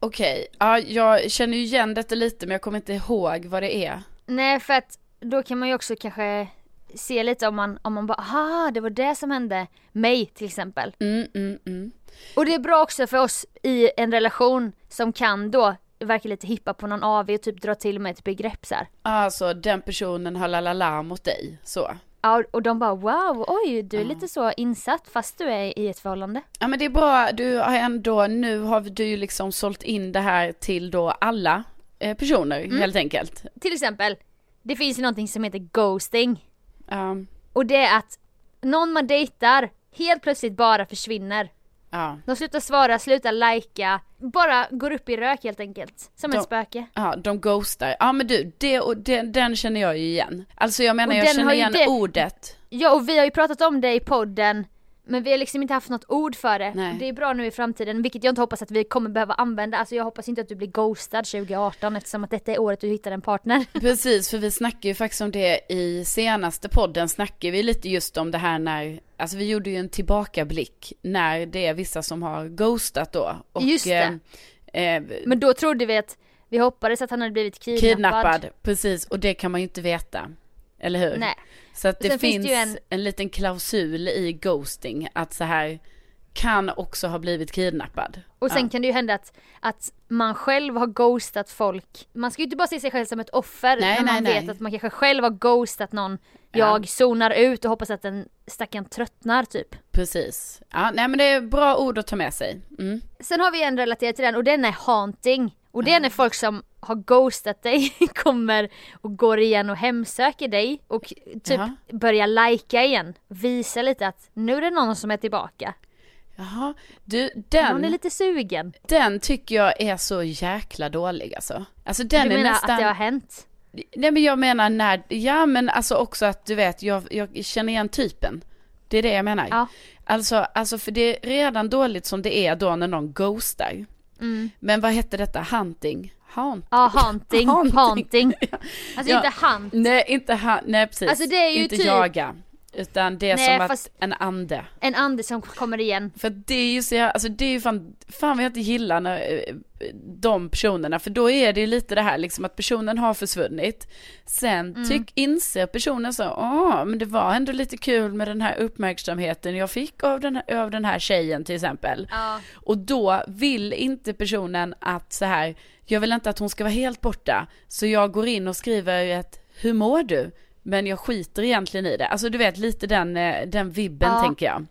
okej, ja jag känner ju igen detta lite men jag kommer inte ihåg vad det är. Nej för att då kan man ju också kanske se lite om man, om man bara aha det var det som hände mig till exempel. Mm, mm, mm. Och det är bra också för oss i en relation som kan då verka lite hippa på någon AV och typ dra till med ett begrepp så här. Alltså den personen har lalala mot dig, så. Ja, och de bara wow, oj, du är Ja. lite så insatt fast du är i ett förhållande. Ja men det är bra, du har ändå, nu har du ju liksom sålt in det här till då alla eh, personer Mm. helt enkelt. Till exempel, det finns ju någonting som heter ghosting. Ja, Och det är att någon man dejtar helt plötsligt bara försvinner. Ja, De slutar svara, slutar lajka, bara går upp i rök helt enkelt. Som De- ett spöke. ja, de ghostar. Ja men du, det, och det, den känner jag ju igen. Alltså jag menar Och jag känner igen det- ordet. Ja och vi har ju pratat om det i podden men vi har liksom inte haft något ord för det. Nej. Det är bra nu i framtiden, vilket jag inte hoppas att vi kommer behöva använda. Alltså jag hoppas inte att du blir ghostad 2018 eftersom att detta är året du hittar en partner. Precis, för vi snackade ju faktiskt om det i senaste podden, snackade vi lite just om det här när, alltså vi gjorde ju en tillbakablick när det är vissa som har ghostat då. Och, Just det. Eh, eh, Men då trodde vi att vi hoppades att han hade blivit kidnappad. kidnappad, precis, och det kan man ju inte veta. Eller hur? Nej. Så att det Sen finns finns det ju en... en- liten klausul i ghosting, att så här kan också ha blivit kidnappad. Och sen Ja. kan det ju hända att, att man själv har ghostat folk. Man ska ju inte bara se sig själv som ett offer Nej, när man nej, vet nej. att man kanske själv har ghostat någon. Ja. Jag zonar ut och hoppas att den stackaren tröttnar typ. Precis. Ja, nej men det är bra ord att ta med sig. Mm. Sen har vi en relaterad till den och den är haunting. Och det är när folk som har ghostat dig kommer och går igen och hemsöker dig och typ Jaha. börjar lajka igen. Visa lite att nu är det någon som är tillbaka. Jaha, du den, är lite sugen. den tycker jag är så jäkla dålig alltså. Alltså den du är menar nästan... att det har hänt? Nej men jag menar när, ja men alltså också att du vet, jag, jag känner igen typen. Det är det jag menar. Ja. Alltså, alltså för det är redan dåligt som det är då när någon ghostar. Mm. Men vad hette detta? Hunting? Hunt? Ja, haunting. Haunting. haunting. Alltså Ja. inte hunt. Nej, inte ha, nej precis. Alltså, det är ju inte typ- jaga. Utan det är Nej, som att en ande. En ande som kommer igen. För det är ju så jävla- alltså det är ju fan, fan vad jag inte gillar när, eh, de personerna, för då är det ju lite det här liksom att personen har försvunnit. Sen Mm. tyck, inser personen så, åh, men det var ändå lite kul med den här uppmärksamheten jag fick av den här, av den här tjejen till exempel. Ja. Och då vill inte personen att så här, jag vill inte att hon ska vara helt borta, så jag går in och skriver ett, hur mår du? Men jag skiter egentligen i det. Alltså du vet lite den, eh, den vibben Ja. tänker jag.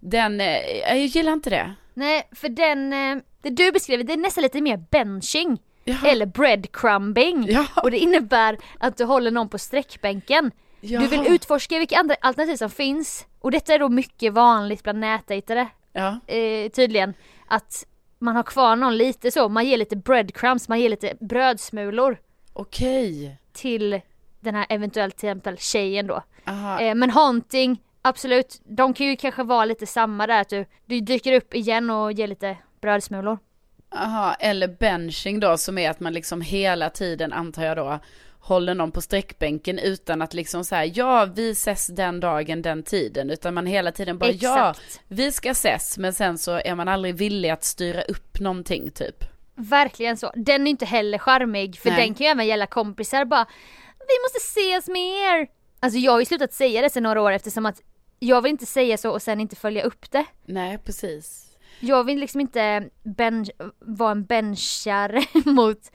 Den, eh, jag gillar inte det. Nej, för den, eh, det du beskriver det är nästan lite mer benching. Jaha. Eller breadcrumbing. Ja. Och det innebär att du håller någon på sträckbänken. Du vill utforska vilka andra alternativ som finns. Och detta är då mycket vanligt bland nätdejtare, Ja, eh, tydligen. Att man har kvar någon lite så, man ger lite breadcrumbs, man ger lite brödsmulor okej. till den här eventuellt till exempel tjejen då. Eh, men haunting, absolut, de kan ju kanske vara lite samma där att du, du dyker upp igen och ger lite brödsmulor. Aha, eller benching då som är att man liksom hela tiden antar jag då håller någon på sträckbänken utan att liksom säga ja vi ses den dagen den tiden utan man hela tiden bara ja Exakt. vi ska ses men sen så är man aldrig villig att styra upp någonting typ. Verkligen så. Den är inte heller charmig för Nej. den kan ju även gälla kompisar bara Vi måste ses mer! Alltså jag har ju slutat säga det sen några år eftersom att jag vill inte säga så och sen inte följa upp det. Nej precis. Jag vill liksom inte ben- vara en benchare mot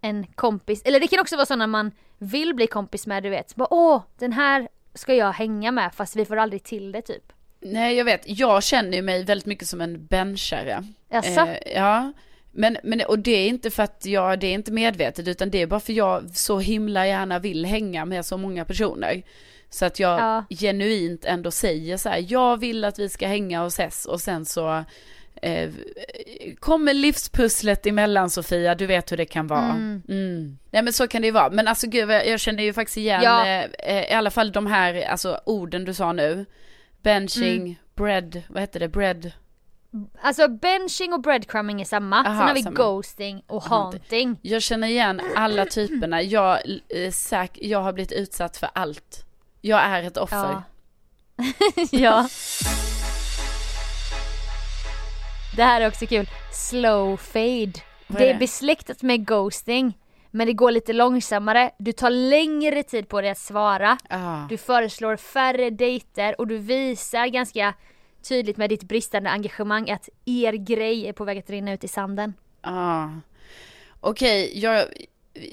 en kompis. Eller det kan också vara så när man vill bli kompis med du vet. Bara, Åh, den här ska jag hänga med fast vi får aldrig till det typ. Nej jag vet, jag känner ju mig väldigt mycket som en benchare. Jaså? Eh, ja. Men, men, och det är inte för att jag, det är inte medvetet utan det är bara för jag så himla gärna vill hänga med så många personer. Så att jag Ja. genuint ändå säger så här, jag vill att vi ska hänga och ses och sen så eh, kommer livspusslet emellan Sofia, du vet hur det kan vara. Mm. Mm. Nej men så kan det ju vara, men alltså gud jag känner ju faktiskt igen Ja. eh, eh, i alla fall de här alltså, orden du sa nu. Benching, Mm. bread, vad heter det, bread? Alltså benching och breadcrumbing är samma. Aha, Sen har vi samma. ghosting och haunting. Jag känner igen alla typerna. Jag, eh, säk, jag har blivit utsatt för allt. Jag är ett offer. Ja. ja. Det här är också kul. Slow fade. Är Det är besläktat med ghosting. Men det går lite långsammare. Du tar längre tid på dig att svara. Ah. Du föreslår färre dejter och du visar ganska tydligt med ditt bristande engagemang att er grej är på väg att rinna ut i sanden. Ah. Okej, jag,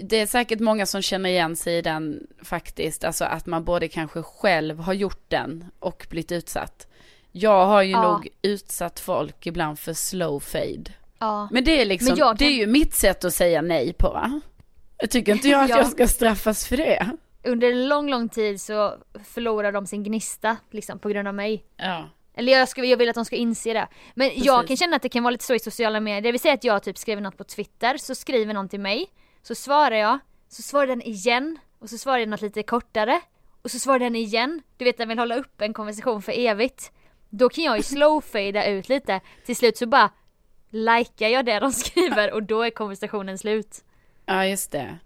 det är säkert många som känner igen sig i den faktiskt. Alltså att man både kanske själv har gjort den och blivit utsatt. Jag har ju Ja. nog utsatt folk ibland för slow fade. Ja. Men det är liksom, jag det är kan- ju mitt sätt att säga nej på va? Jag tycker inte jag att Ja. jag ska straffas för det. Under en lång, lång tid så förlorar de sin gnista liksom på grund av mig. Ja. Eller jag, ska, jag vill att de ska inse det. Men jag Precis. kan känna att det kan vara lite så i sociala medier. Det vill säga att jag typ skriver något på Twitter, så skriver någon till mig. Så svarar jag, så svarar den igen. Och så svarar jag något lite kortare. Och så svarar den igen. Du vet den vill hålla upp en konversation för evigt. Då kan jag ju slowfada ut lite. Till slut så bara likar jag det de skriver och då är konversationen slut. Ja, just det.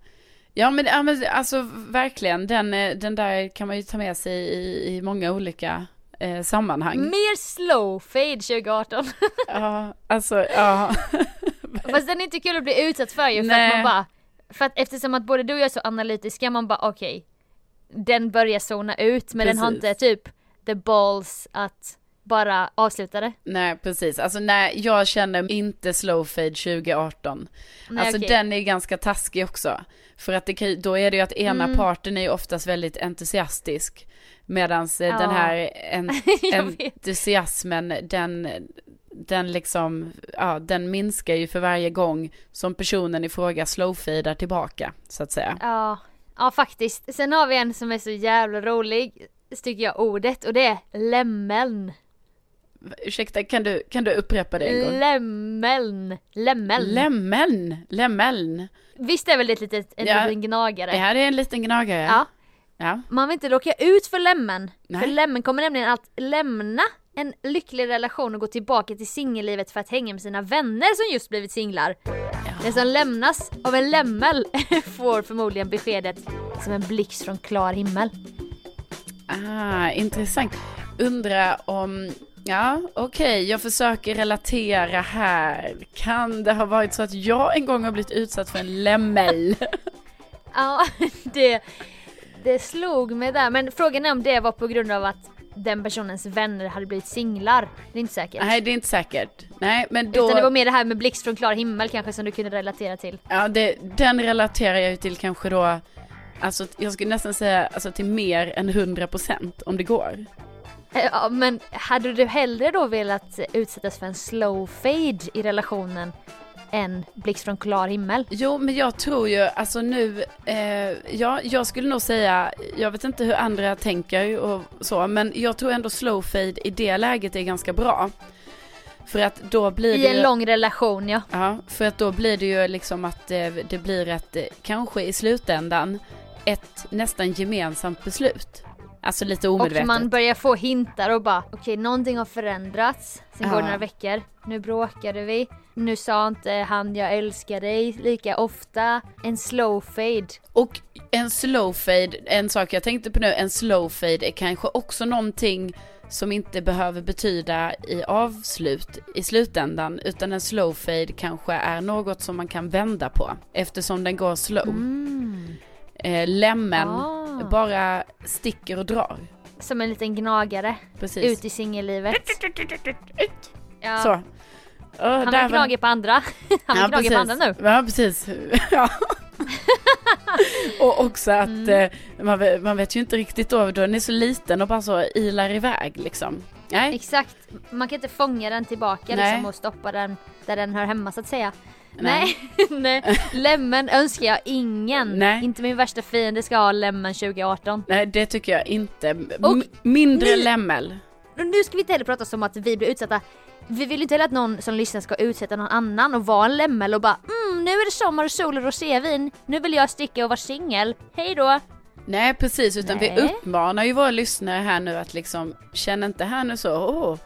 Ja, men, ja, men alltså verkligen, den, eh, den där kan man ju ta med sig i, i många olika eh, sammanhang. Mer slowfade 2018. Ja, alltså, ja. Fast den är inte kul att bli utsatt för ju för Nej. att man bara För att eftersom att både du och jag är så analytiska man bara okej Den börjar zona ut men den har Precis. inte typ the balls att bara avsluta det. Nej, precis. Alltså nej, jag känner inte slow fade 2018. Nej, alltså okej. den är ganska taskig också. För att det kan, då är det ju att ena Mm. parten är ju oftast väldigt entusiastisk. Medan Ja. den här en, entusiasmen, den, den liksom, ja, den minskar ju för varje gång som personen i fråga slowfadar tillbaka, så att säga. Ja, ja faktiskt. Sen har vi en som är så jävla rolig tycker jag ordet och det är lämmeln. Ursäkta, kan du, kan du upprepa det en gång? Lämmeln. Lämmeln. Lämmeln, lämmeln. Visst är väl det ett litet, en Ja. liten gnagare? Det här är en liten gnagare. Ja. Ja. Man vill inte råka ut för lämmen. Nej. För lämmen kommer nämligen att lämna en lycklig relation och gå tillbaka till singellivet för att hänga med sina vänner som just blivit singlar. Den som lämnas av en lämmel får förmodligen beskedet som en blixt från klar himmel. Ah, intressant. Undra om, ja okej, jag försöker relatera här. Kan det ha varit så att jag en gång har blivit utsatt för en lämmel? Ja, det, det slog mig där. Men frågan är om det var på grund av att den personens vänner hade blivit singlar. Det är inte säkert. Nej, det är inte säkert. Nej, men då, Utan det var mer det här med blixt från klar himmel kanske som du kunde relatera till. ja, det, den relaterar jag ju till kanske då, alltså jag skulle nästan säga alltså till mer än 100% om det går. Eh, Ja, men hade du hellre då velat utsättas för en slow fade i relationen än blixt från klar himmel? Jo, men jag tror ju, alltså nu, eh, ja, jag skulle nog säga, jag vet inte hur andra tänker och så, men jag tror ändå slow fade i det läget är ganska bra. För att då blir I det en ju, lång relation ja. ja, för att då blir det ju liksom att eh, det blir ett, eh, kanske i slutändan, ett nästan gemensamt beslut. Alltså lite omedvetet. Och man börjar få hintar och bara okej någonting har förändrats. Sen går Ja. det några veckor. Nu bråkade vi. Nu sa inte han jag älskar dig lika ofta. En slow fade. Och en slow fade, en sak jag tänkte på nu, en slow fade är kanske också någonting som inte behöver betyda i avslut i slutändan, utan en slow fade kanske är något som man kan vända på eftersom den går slow. Mm. Eh, lämmen Ah. bara sticker och drar. Som en liten gnagare. Precis. Ut i singellivet. Ja. Så. Oh, Han har gnagit på andra. Han har gnagit på andra nu. Ja, precis. Ja. och också att Mm. eh, man, vet, man vet ju inte riktigt då, då den är så liten och bara så ilar iväg liksom. Nej, Exakt. Man kan inte fånga den tillbaka Nej. liksom och stoppa den där den hör hemma så att säga. Nej, nej. Lämmen önskar jag ingen. Nej. Inte min värsta fiende ska ha lämmen 2018. nej det tycker jag inte. M- Och mindre nu- lämmel. Nu ska vi inte heller prata som att vi blir utsatta. Vi vill inte heller att någon som lyssnar ska utsätta någon annan och vara en lämmel och bara mm, nu är det sommar och sol och rosévin. Nu vill jag sticka och vara singel. Hej då. Nej precis, utan vi Nej. uppmanar ju våra lyssnare här nu att liksom känna inte här nu så, åh,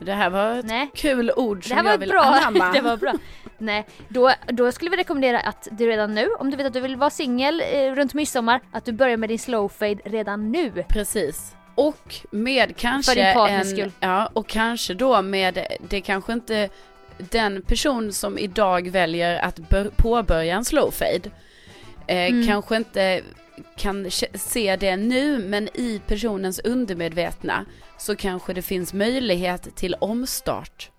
det här var ett Nej. kul ord Det som här var jag vill bra. anamma. det var bra. Nej, då, då skulle vi rekommendera att du redan nu, om du vet att du vill vara singel eh, runt midsommar, att du börjar med din slow fade redan nu. Precis. Och med kanske För din partners en, skull. ja, och kanske då med, det kanske inte den person som idag väljer att bör, påbörja en slow fade, eh, Mm. kanske inte kan se det nu, men i personens undermedvetna så kanske det finns möjlighet till omstart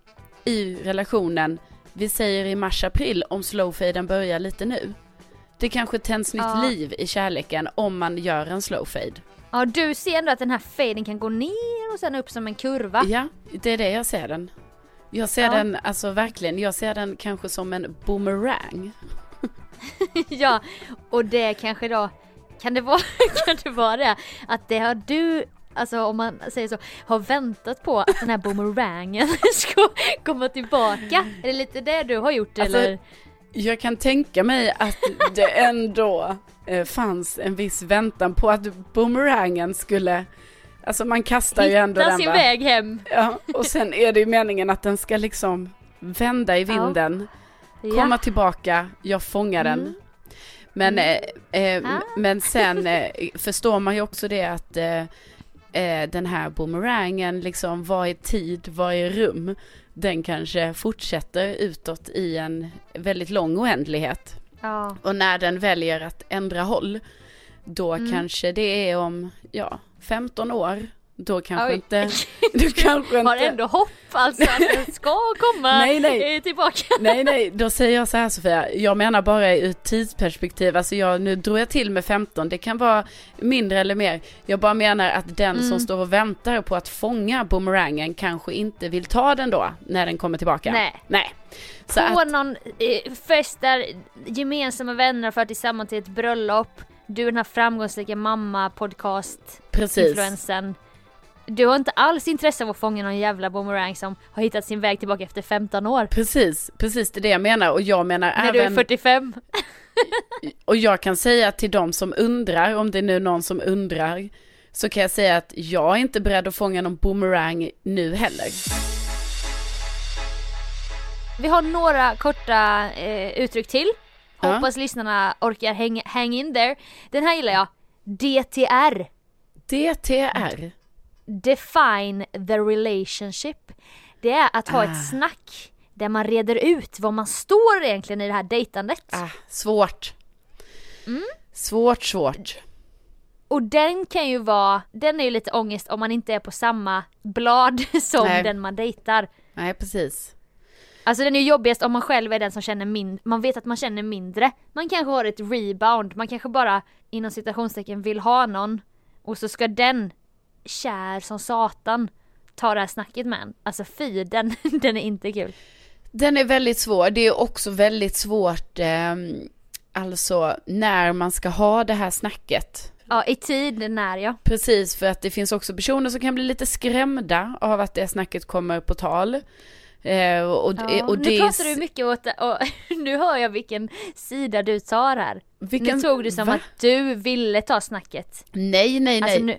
i relationen. Vi säger i mars-april om slowfaden börjar lite nu. Det kanske tänds nytt Ja. liv i kärleken om man gör en slow fade. Ja du ser ändå att den här faden kan gå ner och sen upp som en kurva. Ja, det är det jag ser den. Jag ser Ja. den, alltså verkligen, jag ser den kanske som en boomerang. ja, och det kanske då, kan det vara, kan det, vara det? Att det har du, alltså om man säger så, har väntat på att den här boomerangen ska komma tillbaka? Är det lite det du har gjort Alltså, eller? Jag kan tänka mig att det ändå eh, fanns en viss väntan på att boomerangen skulle, alltså man kastar ju ändå Hitta den sin va? väg hem. Ja, och sen är det ju meningen att den ska liksom vända i Ja. vinden, Ja. komma tillbaka, jag fångar den. Mm. Men, Mm. eh, eh, Ah. men sen eh, förstår man ju också det att eh, den här boomerangen, liksom vad är tid, vad är rum? Den kanske fortsätter utåt i en väldigt lång oändlighet. Ja. Och när den väljer att ändra håll, då Mm. kanske det är om, ja, 15 år. Då kanske Oj. inte, du kanske Har inte, ändå hopp alltså att den ska komma Nej, nej. eh, tillbaka. Nej, nej, då säger jag så här Sofia, jag menar bara ur tidsperspektiv, alltså jag, nu drog jag till med 15, det kan vara mindre eller mer. Jag bara menar att den Mm. som står och väntar på att fånga boomerangen kanske inte vill ta den då, när den kommer tillbaka. Nej. Nej. Så På att, någon eh, fest där gemensamma vänner för tillsammans till ett bröllop. Du den här framgångsrika mamma podcast precis. Du har inte alls intresse av att fånga någon jävla boomerang som har hittat sin väg tillbaka efter 15 år. Precis, precis det är det jag menar och jag menar När du är även, 45. och jag kan säga till de som undrar, om det är nu någon som undrar, så kan jag säga att jag är inte beredd att fånga någon boomerang nu heller. Vi har några korta eh, uttryck till. Ja. Hoppas lyssnarna orkar hang, hang in there. Den här gillar jag. DTR. DTR. Define the relationship. Det är att ha Ah. ett snack där man reder ut vad man står egentligen i det här dejtandet. Ah, svårt. Mm. Svårt, svårt. Och den kan ju vara, den är ju lite ångest om man inte är på samma blad som Nej. den man dejtar. Nej, precis. Alltså den är ju jobbigast om man själv är den som känner mindre, man vet att man känner mindre. Man kanske har ett rebound, man kanske bara inom citationstecken vill ha någon och så ska den, kär som satan, ta det här snacket med en. Alltså fy, den, den är inte kul. Den är väldigt svår. Det är också väldigt svårt, eh, alltså när man ska ha det här snacket. Ja, i tid när ja. Precis, för att det finns också personer som kan bli lite skrämda av att det snacket kommer på tal. Eh, och, ja. och det nu pratar du mycket åt, och nu hör jag vilken sida du tar här. Vilken, nu tog du som va? att du ville ta snacket. Nej, nej, nej. Alltså nu,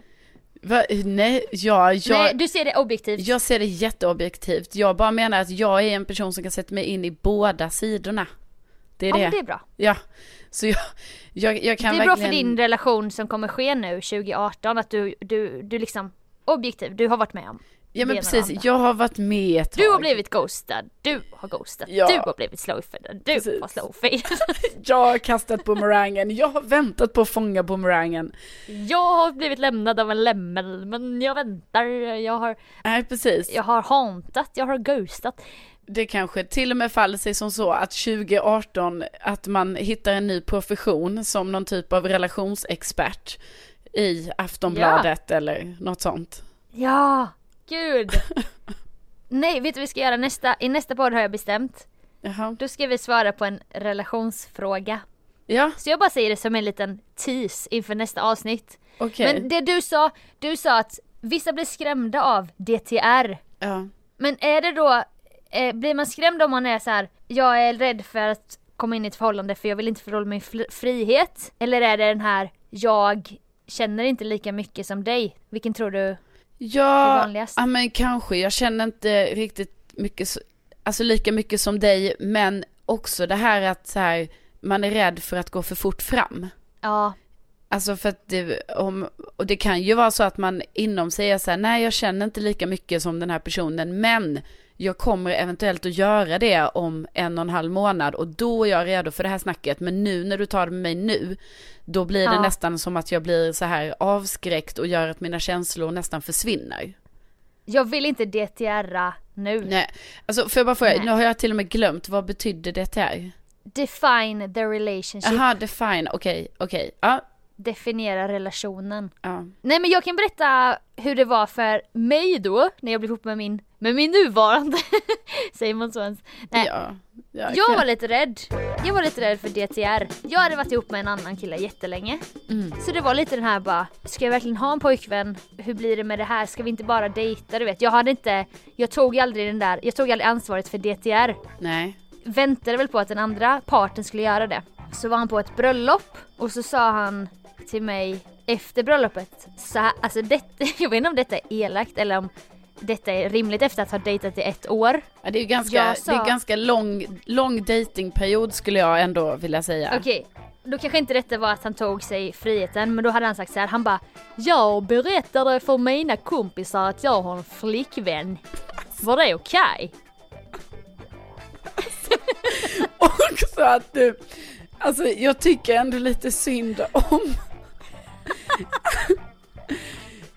Va? Nej, ja, jag, nej, du ser det objektivt. jag ser det jätteobjektivt. Jag bara menar att jag är en person som kan sätta mig in i båda sidorna. Det är ja, det. men det är bra. Ja, så jag, jag, jag kan det är bra verkligen... för din relation som kommer ske nu 2018 att du, du, du liksom objektiv, du har varit med om Ja men precis, jag har varit med ett tag. Du har blivit ghostad, du har ghostat, Ja. du har blivit slowfaded, du Precis. har slowfaded. Jag har kastat boomerangen, jag har väntat på att fånga boomerangen. jag har blivit lämnad av en lämmel men jag väntar, jag har, Nej precis. jag har hauntat, jag har ghostat. Det kanske till och med faller sig som så att 2018, att man hittar en ny profession som någon typ av relationsexpert i Aftonbladet eller något sånt. Ja, gud. Nej, vet du vad vi ska göra nästa, i nästa podd har jag bestämt. Jaha. Då ska vi svara på en relationsfråga. Ja, Så jag bara säger det som en liten tease inför nästa avsnitt. okej. Men det du sa, du sa att vissa blir skrämda av DTR. Ja. Men är det då, eh, blir man skrämd om man är så här: jag är rädd för att komma in i ett förhållande för jag vill inte förlora min frihet? Eller är det den här, jag känner inte lika mycket som dig? Vilken tror du Ja, ja men kanske. Jag känner inte riktigt mycket, så- alltså lika mycket som dig, men också det här att så här, man är rädd för att gå för fort fram. Ja, Alltså för att det, om, och det kan ju vara så att man inom sig är så här, nej jag känner inte lika mycket som den här personen, men jag kommer eventuellt att göra det om en och en halv månad och då är jag redo för det här snacket, men nu när du tar det med mig nu, då blir det Ja. nästan som att jag blir så här avskräckt och gör att mina känslor nästan försvinner. jag vill inte DTRa nu. Nej, alltså får jag bara fråga, nu har jag till och med glömt, vad betyder DTR? define the relationship. Jaha, define, okej, okej. Ja, Definiera relationen. ja. Nej men jag kan berätta hur det var för mig då, när jag blev ihop med min, med min nuvarande, säger man så ens? Nej, ja. ja jag okej. var lite rädd. Jag var lite rädd för DTR. Jag hade varit ihop med en annan kille jättelänge. Mm. Så det var lite den här bara, ska jag verkligen ha en pojkvän? Hur blir det med det här? Ska vi inte bara dejta? Du vet, jag hade inte, jag tog aldrig den där, jag tog aldrig ansvaret för DTR. Nej. Väntade väl på att den andra parten skulle göra det. Så var han på ett bröllop och så sa han till mig efter bröllopet, så här, alltså det, jag vet inte om detta är elakt eller om detta är rimligt efter att ha dejtat i ett år. Ja, det är ju ganska, sa- det är ganska lång, lång datingperiod skulle jag ändå vilja säga. Okej, då kanske inte detta var att han tog sig friheten men då hade han sagt så här, han bara Jag berättade för mina kompisar att jag har en flickvän. Var det okej? Också att du, alltså jag tycker ändå lite synd om,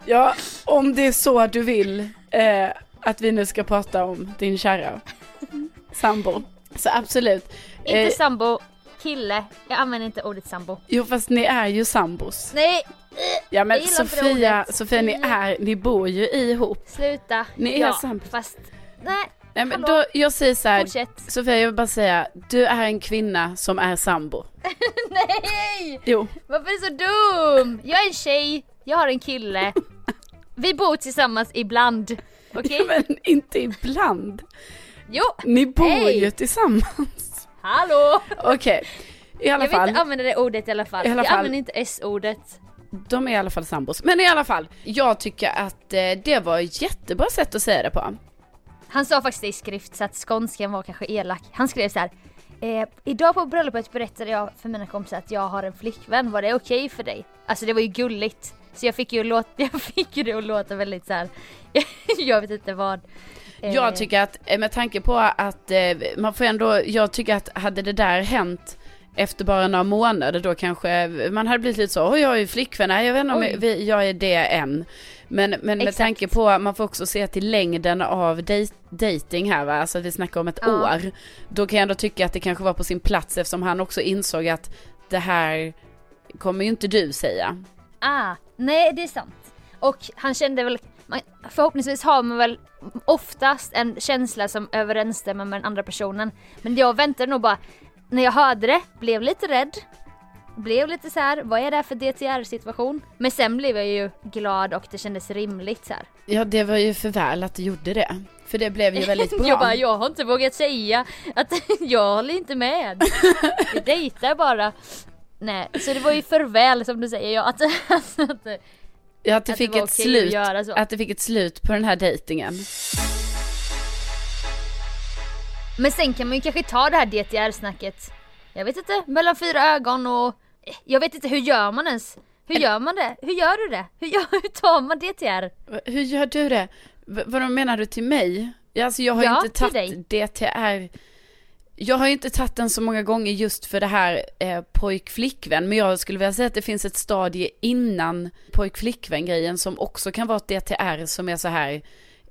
ja om det är så du vill eh, att vi nu ska prata om din kära sambo. Så absolut. Inte Eh, sambo, kille. Jag använder inte ordet sambo. jo fast ni är ju sambos. Nej, Ja men Sofia. Sofia ni är, ni bor ju ihop. sluta. Ni är ja, sambo. Fast, nej, Nej men Hallå? då, jag säger så här, fortsätt. Sofia jag vill bara säga, du är en kvinna som är sambo. Nej! Jo. Varför är du så dum? Jag är en tjej, jag har en kille. Vi bor tillsammans ibland. Okej? Men inte ibland. Jo, Ni bor Hej! ju tillsammans. hallå! Okej, i alla Jag vill fall. inte använda det ordet i alla fall. I alla jag fall. använder inte S-ordet. De är i alla fall sambos. Men i alla fall, jag tycker att eh, det var ett jättebra sätt att säga det på. Han sa faktiskt det i skrift så att skånskan var kanske elak. Han skrev så här. Eh, idag på bröllopet berättade jag för mina kompisar att jag har en flickvän, var det okej för dig? Alltså det var ju gulligt. Så jag fick ju, låta, jag fick ju det att låta väldigt så här. jag vet inte vad. Eh, Jag tycker att, eh, med tanke på att eh, man får ändå, jag tycker att hade det där hänt efter bara några månader då kanske man hade blivit lite så, oj jag är ju flickvän, nej jag vet inte om jag, jag är det än. Men, men med tanke på, man får också se till längden av dej- dating här va, alltså att vi snackar om ett Ja. år. Då kan jag ändå tycka att det kanske var på sin plats eftersom han också insåg att det här kommer ju inte du säga. Ah, nej det är sant. Och han kände väl, förhoppningsvis har man väl oftast en känsla som överensstämmer med den andra personen. Men jag väntade nog bara, när jag hörde det, blev lite rädd. Blev lite så här, vad är det här för DTR situation? Men sen blev jag ju glad och det kändes rimligt så här. Ja det var ju för väl att du gjorde det. För det blev ju väldigt bra. Jag bara, jag har inte vågat säga att jag håller inte med. Vi dejtar bara. Nej, så det var ju för väl som du säger, ja, att, att, att, Ja, att det att fick det ett slut. att. Att det fick ett slut på den här dejtingen. Men sen kan man ju kanske ta det här DTR-snacket, jag vet inte, mellan fyra ögon och jag vet inte, hur gör man ens? Hur gör man det? Hur gör du det? Hur, gör, hur tar man DTR? Hur gör du det? V- vad menar du till mig? Alltså jag har Ja, inte tagit DTR. Jag har ju inte tagit den så många gånger just för det här eh, pojk-flickvän. Men jag skulle vilja säga att det finns ett stadie innan pojk-flickvän grejen som också kan vara ett DTR som är så här.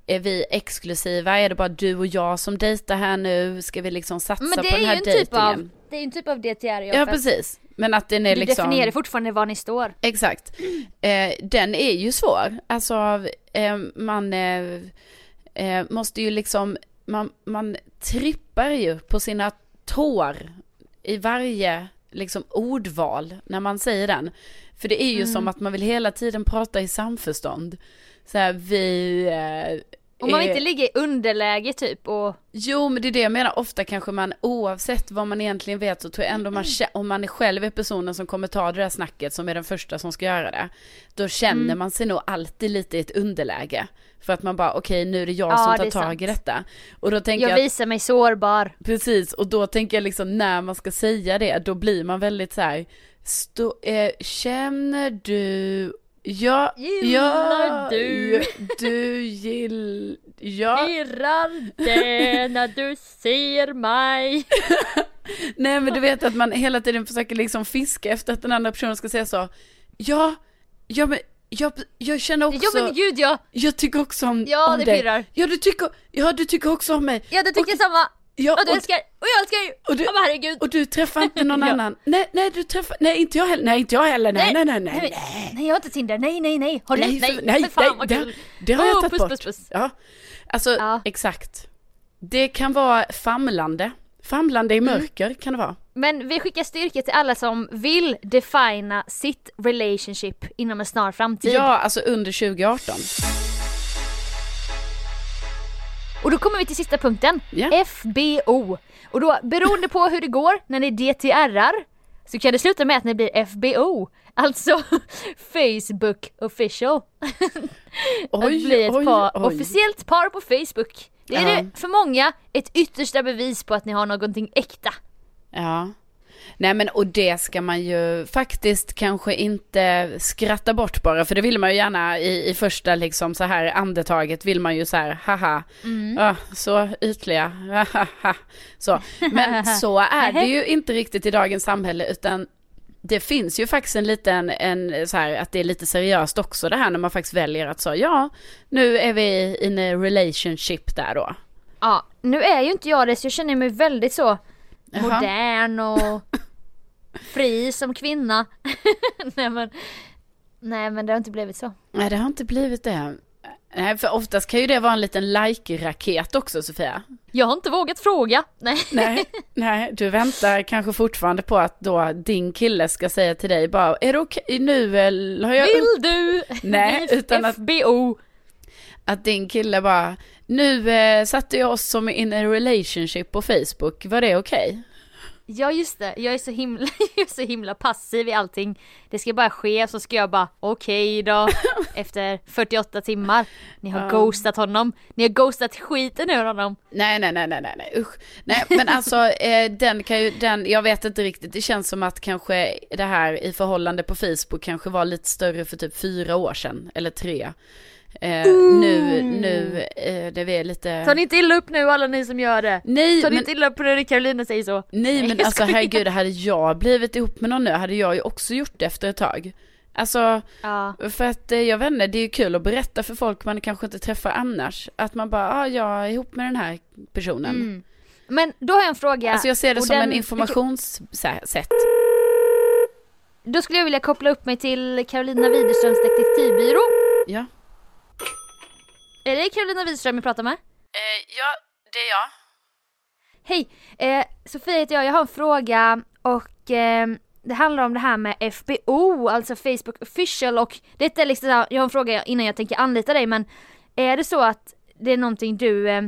Är vi exklusiva? Är det bara du och jag som dejtar här nu? Ska vi liksom satsa på den här ju en typ dejtingen? av, det är ju en typ av DTR ja, precis. Men att den är Du liksom. definierar fortfarande var ni står. Exakt. Eh, den är ju svår. Alltså, eh, man eh, eh, måste ju liksom, man, man trippar ju på sina tår i varje liksom ordval när man säger den. För det är ju som att man vill hela tiden prata i samförstånd. Så här, vi... Om man inte ligger i underläge typ och Jo, men det är det jag menar. Ofta kanske man, oavsett vad man egentligen vet, så tror jag ändå man, kä- om man är själv är personen som kommer ta det där snacket, som är den första som ska göra det, då känner Mm. man sig nog alltid lite i ett underläge. För att man bara, okej, nu är det jag Ja, som tar tag i detta. Och då tänker jag jag, visar mig sårbar. precis, och då tänker jag liksom, när man ska säga det, då blir man väldigt så här, stå, eh, känner du, ja, Gillar ja, du? du gill, ja. Irrar det när du ser mig? Nej men du vet att man hela tiden försöker liksom fiska efter att den andra personen ska säga så. Ja, ja men jag, jag känner också, Ja men gud ja! jag tycker också om, Ja om det dig. pirrar. Ja du tycker, ja du tycker också om mig. Ja du tycker samma. Ja, och du och- älskar, och jag älskar ju! och du- men herregud. Och du träffar inte någon annan? Nej, nej, du träffar, nej inte jag heller, nej inte jag heller, nej, nej, nej, nej, nej, nej. nej, jag har inte Tinder, nej, nej, nej. Har du? Nej, Nej, nej, för fan nej, vad det, kul. det har jag Åh, tagit puss, bort. puss, puss. Ja, alltså Ja. exakt. Det kan vara famlande. Famlande i Mm. mörker kan det vara. Men vi skickar styrka till alla som vill defina sitt relationship inom en snar framtid. Ja, alltså under 2018. Och då kommer vi till sista punkten. Ja. FBO. Och då beroende på hur det går när ni DTRar så kan det sluta med att ni blir FBO. Alltså Facebook official. att bli ett par, officiellt par på Facebook. Det är Ja. det för många ett yttersta bevis på att ni har någonting äkta. Ja. Nej men och det ska man ju faktiskt kanske inte skratta bort bara för det vill man ju gärna i, i första liksom så här andetaget vill man ju så här haha, ah, så ytliga, haha, så. Men så är det ju inte riktigt i dagens samhälle utan det finns ju faktiskt en liten, en så här att det är lite seriöst också det här när man faktiskt väljer att så ja, nu är vi in a relationship där då. Ja, nu är ju inte jag det så jag känner mig väldigt så Jaha. modern och fri som kvinna. nej men, nej men det har inte blivit så. Nej, det har inte blivit det. Nej, för oftast kan ju det vara en liten like-raket också, Sofia. Jag har inte vågat fråga. Nej. Nej, nej, du väntar kanske fortfarande på att då din kille ska säga till dig bara, är det okej nu eller har jag... Vill du? Nej, utan att- FBO. Att din kille bara, nu eh, satte jag oss som in a relationship på Facebook, var det okej? Ja just det, jag är så himla, jag så himla passiv i allting. Det ska bara ske så ska jag bara okej då. Efter 48 timmar. Ni har Ja. ghostat honom. Ni har ghostat skiten ur honom. Nej, nej, nej, nej, nej, nej, usch. Nej, men alltså eh, den kan ju, den, jag vet inte riktigt, det känns som att kanske det här i förhållande på Facebook kanske var lite större för typ fyra år sedan, eller tre. Eh, nu, nu, eh, det är lite... Ta ni inte illa upp nu alla ni som gör det. Nej, Ta ni men, inte illa upp när Carolina säger så. nej, men jag alltså herregud, hade jag blivit ihop med någon nu hade jag ju också gjort det efter ett tag. Alltså, Ja. för att eh, jag vet inte, det är ju kul att berätta för folk man kanske inte träffar annars. Att man bara, ah, jag är ihop med den här personen. Mm. Men då har jag en fråga. Alltså jag ser det Och som den- en informationssätt. Då skulle jag vilja koppla upp mig till Carolina Widerströms detektivbyrå. Ja. Är det Carolina Widerström jag pratar med? Eh, ja, det är jag. Hej! Eh, Sofia heter jag, jag har en fråga och eh, det handlar om det här med FBO, alltså Facebook official och detta är liksom, jag har en fråga innan jag tänker anlita dig men är det så att det är någonting du eh,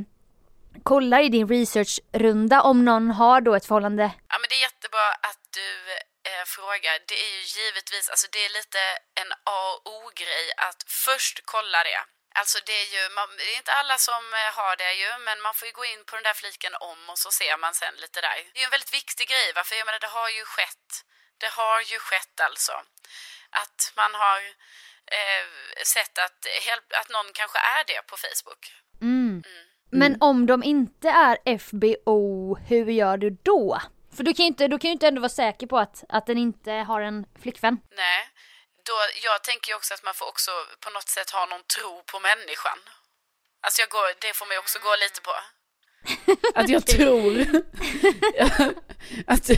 kollar i din researchrunda om någon har då ett förhållande? Ja men det är jättebra att du eh, frågar. Det är ju givetvis, alltså det är lite en A och O-grej att först kolla det. Alltså det är ju, man, det är inte alla som eh, har det ju, men man får ju gå in på den där fliken om och så ser man sen lite där. Det är ju en väldigt viktig grej va, för jag menar det har ju skett. Det har ju skett alltså. Att man har eh, sett att, att någon kanske är det på Facebook. Mm. Men om de inte är FBO, hur gör du då? För du kan ju inte, du kan ju inte ändå vara säker på att, att den inte har en flickvän. Nej, då, jag tänker ju också att man får också på något sätt ha någon tro på människan. Alltså jag går, det får man ju också gå lite på. Att jag tror att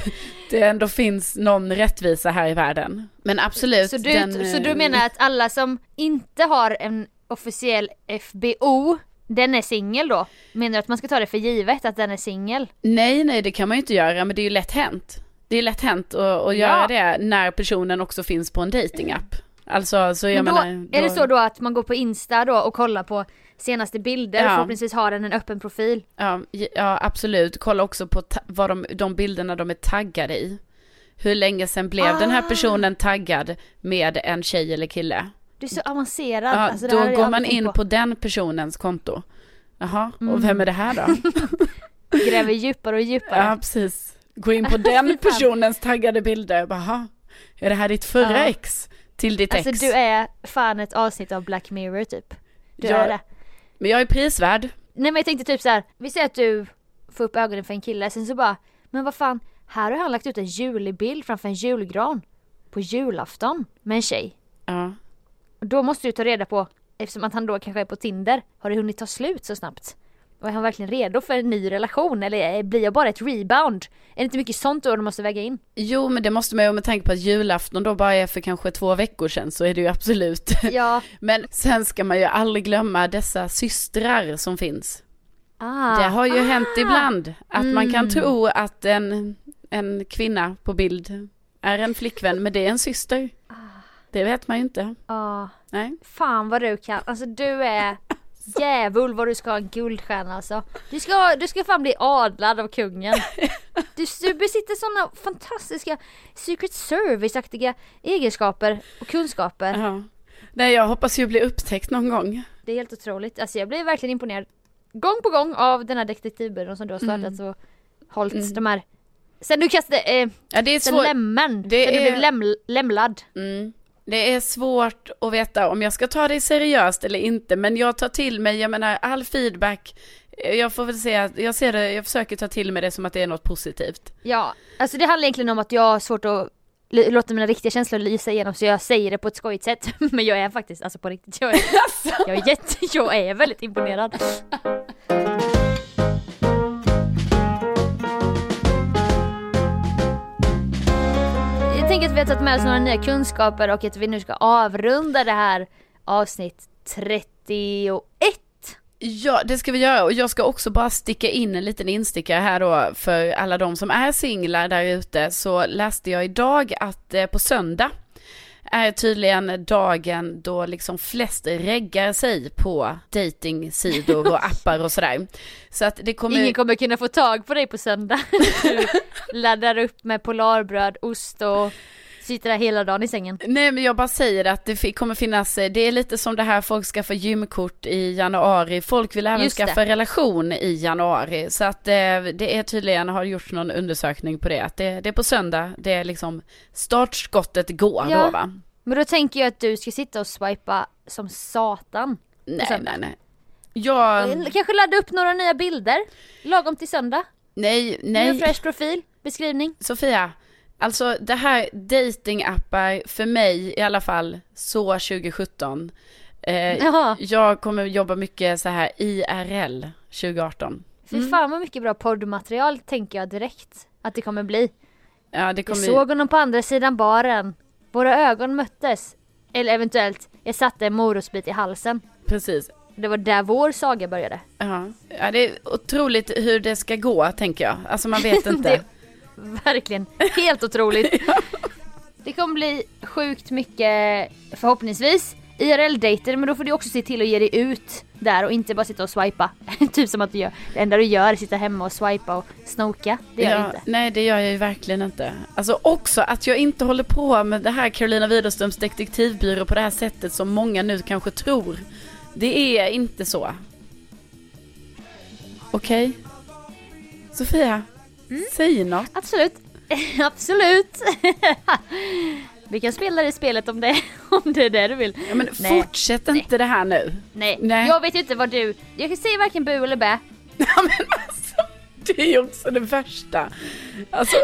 det ändå finns någon rättvisa här i världen. Men absolut. Så du, den, så du eh, menar att alla som inte har en officiell FBO, den är singel då? Menar du att man ska ta det för givet att den är singel? Nej, nej det kan man ju inte göra, men det är ju lätt hänt. Det är lätt hänt att, att göra Ja. det när personen också finns på en datingapp. Alltså, så jag Men då, menar... är det så då att man går på Insta då och kollar på senaste bilder, Ja. förhoppningsvis har den en öppen profil? Ja, ja absolut. Kolla också på vad de, de bilderna de är taggade i. Hur länge sedan blev den här Ah. personen taggad med en tjej eller kille? Du är så avancerad. Ja, alltså, då går man in på den personens konto. Jaha, Mm. och vem är det här då? Gräver djupare och djupare. ja, precis. Gå in på den Fy fan. personens taggade bilder. Jaha, är det här ditt förra Ja. ex? Till ditt Alltså ex? du är fan ett avsnitt av Black Mirror typ. Du Ja. är det. Men jag är prisvärd. Nej men jag tänkte typ så här. vi säger att du får upp ögonen för en kille, sen så bara, men vad fan, här har han lagt ut en julig bild framför en julgran. På julafton med en tjej. Ja. Då måste du ta reda på, eftersom att han då kanske är på Tinder, har det hunnit ta slut så snabbt? Och är han verkligen redo för en ny relation eller blir jag bara ett rebound? Är det inte mycket sånt då du måste väga in? Jo, men det måste man ju med tanke på att julafton då bara är för kanske två veckor sedan så är det ju absolut. Ja. men sen ska man ju aldrig glömma dessa systrar som finns. Ah. Det har ju ah. hänt ibland att man kan Mm. tro att en, en kvinna på bild är en flickvän, men det är en syster. Det vet man ju inte. Ja. Nej. Fan vad du kan. Alltså du är djävul vad du ska ha en guldstjärna alltså. Du ska, du ska fan bli adlad av kungen. Du, du besitter sådana fantastiska Secret Service-aktiga egenskaper och kunskaper. Ja. Nej, jag hoppas ju bli upptäckt någon gång. Det är helt otroligt. Alltså jag blir verkligen imponerad gång på gång av den här detektivbyrån som du har startat och hållit Mm. de här Sen du kastade, eh, Ja, det är sen svårt. lämmen, Det sen du är- blev läm, lämlad. Mm. Det är svårt att veta om jag ska ta det seriöst eller inte, men jag tar till mig, jag menar all feedback, jag får väl säga att jag ser det, jag försöker ta till mig det som att det är något positivt. Ja, alltså det handlar egentligen om att jag har svårt att låta mina riktiga känslor lysa igenom så jag säger det på ett skojigt sätt. Men jag är faktiskt, alltså på riktigt, jag är, jag är jätte, jag är väldigt imponerad. tänker att vi har tagit med oss några nya kunskaper och att vi nu ska avrunda det här avsnitt 31. Ja, det ska vi göra och jag ska också bara sticka in en liten instickare här då för alla de som är singlar där ute så läste jag idag att eh, på söndag är tydligen dagen då liksom flest reggar sig på datingsidor och appar och sådär. Så att det kommer... Ingen kommer kunna få tag på dig på söndag. Du laddar upp med polarbröd, ost och sitter där hela dagen i sängen. Nej men jag bara säger att det kommer finnas, eh, det är lite som det här folk skaffar gymkort i januari, folk vill även Just det. skaffa relation i januari. Så att eh, det är tydligen, har gjorts någon undersökning på det, att det, det är på söndag, det är liksom startskottet går Ja. då va? Men då tänker jag att du ska sitta och swipa som satan. Nej nej nej. Jag, Eller Kanske ladda upp några nya bilder, lagom till söndag. nej Ny nej. och fräsch profil, beskrivning. Sofia, alltså det här datingappar för mig i alla fall så 2017. Eh, Jaha, jag kommer jobba mycket så här IRL 2018. fy fan vad mycket bra poddmaterial tänker jag direkt att det kommer bli. Ja, det Jag kommer såg honom på andra sidan baren. Våra ögon möttes. Eller eventuellt, jag satte en morotsbit i halsen. precis. Det var där vår saga började. Ja. ja, det är otroligt hur det ska gå tänker jag. Alltså man vet inte. Det- Verkligen, helt otroligt. Det kommer bli sjukt mycket, förhoppningsvis, IRL-dejter men då får du också se till att ge dig ut där och inte bara sitta och swipa. typ som att du gör. Det enda du gör är att sitta hemma och swipa och snoka. Det gör ja, inte. Nej, det gör jag ju verkligen inte. Alltså också att jag inte håller på med det här Carolina Widerströms detektivbyrå på det här sättet som många nu kanske tror. Det är inte så. Okej? Sofia, Mm. säg något. Absolut. Absolut. Vi kan spela det spelet om det, om det är det du vill. Ja, men Nej. fortsätt inte det här nu. Nej. Nej. jag vet inte vad du... Jag kan säga varken bu eller bä. Ja, men alltså, det är ju också det värsta. Alltså,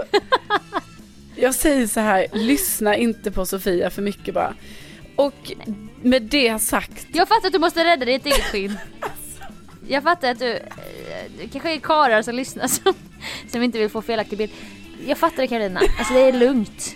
jag säger så här, lyssna inte på Sofia för mycket bara. Och med det sagt, Jag fattar att du måste rädda ditt eget skinn. Jag fattar att du, eh, det kanske är karlar som lyssnar som, som inte vill få felaktig bild. Jag fattar det Carolina, alltså det är lugnt.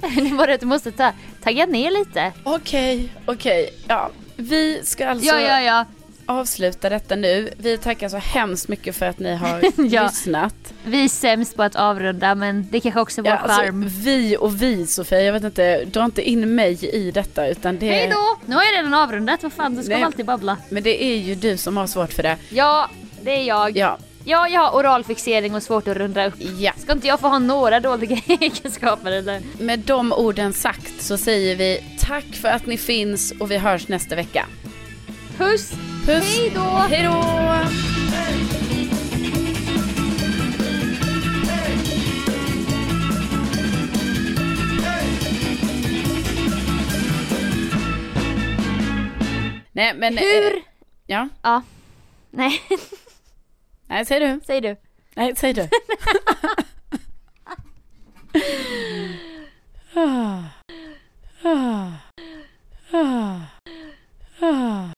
Det är bara att du måste ta, tagga ner lite. okej, okej, ja. Vi ska alltså Ja, ja, ja. Avsluta detta nu. Vi tackar så hemskt mycket för att ni har Ja. lyssnat. Vi är sämst på att avrunda men det kanske också vår Ja, alltså, charm. vi och vi Sofia, jag vet inte, dra inte in mig i detta utan det Hej då! Nu har jag redan avrundat, vad fan, du ska Nej. alltid babbla. Men det är ju du som har svårt för det. Ja, det är jag. Ja, Ja, jag har oralfixering och svårt att runda upp. ja. Ska inte jag få ha några dåliga egenskaper eller? Med de orden sagt så säger vi tack för att ni finns och vi hörs nästa vecka. Puss! Puss! Hej då! Hej då! Nej men... Eh, Hur? Eh, ja? Ja. Nej. Nej, säg du. Säg du. Nej, säg du. ah. Ah. Ah. Ah.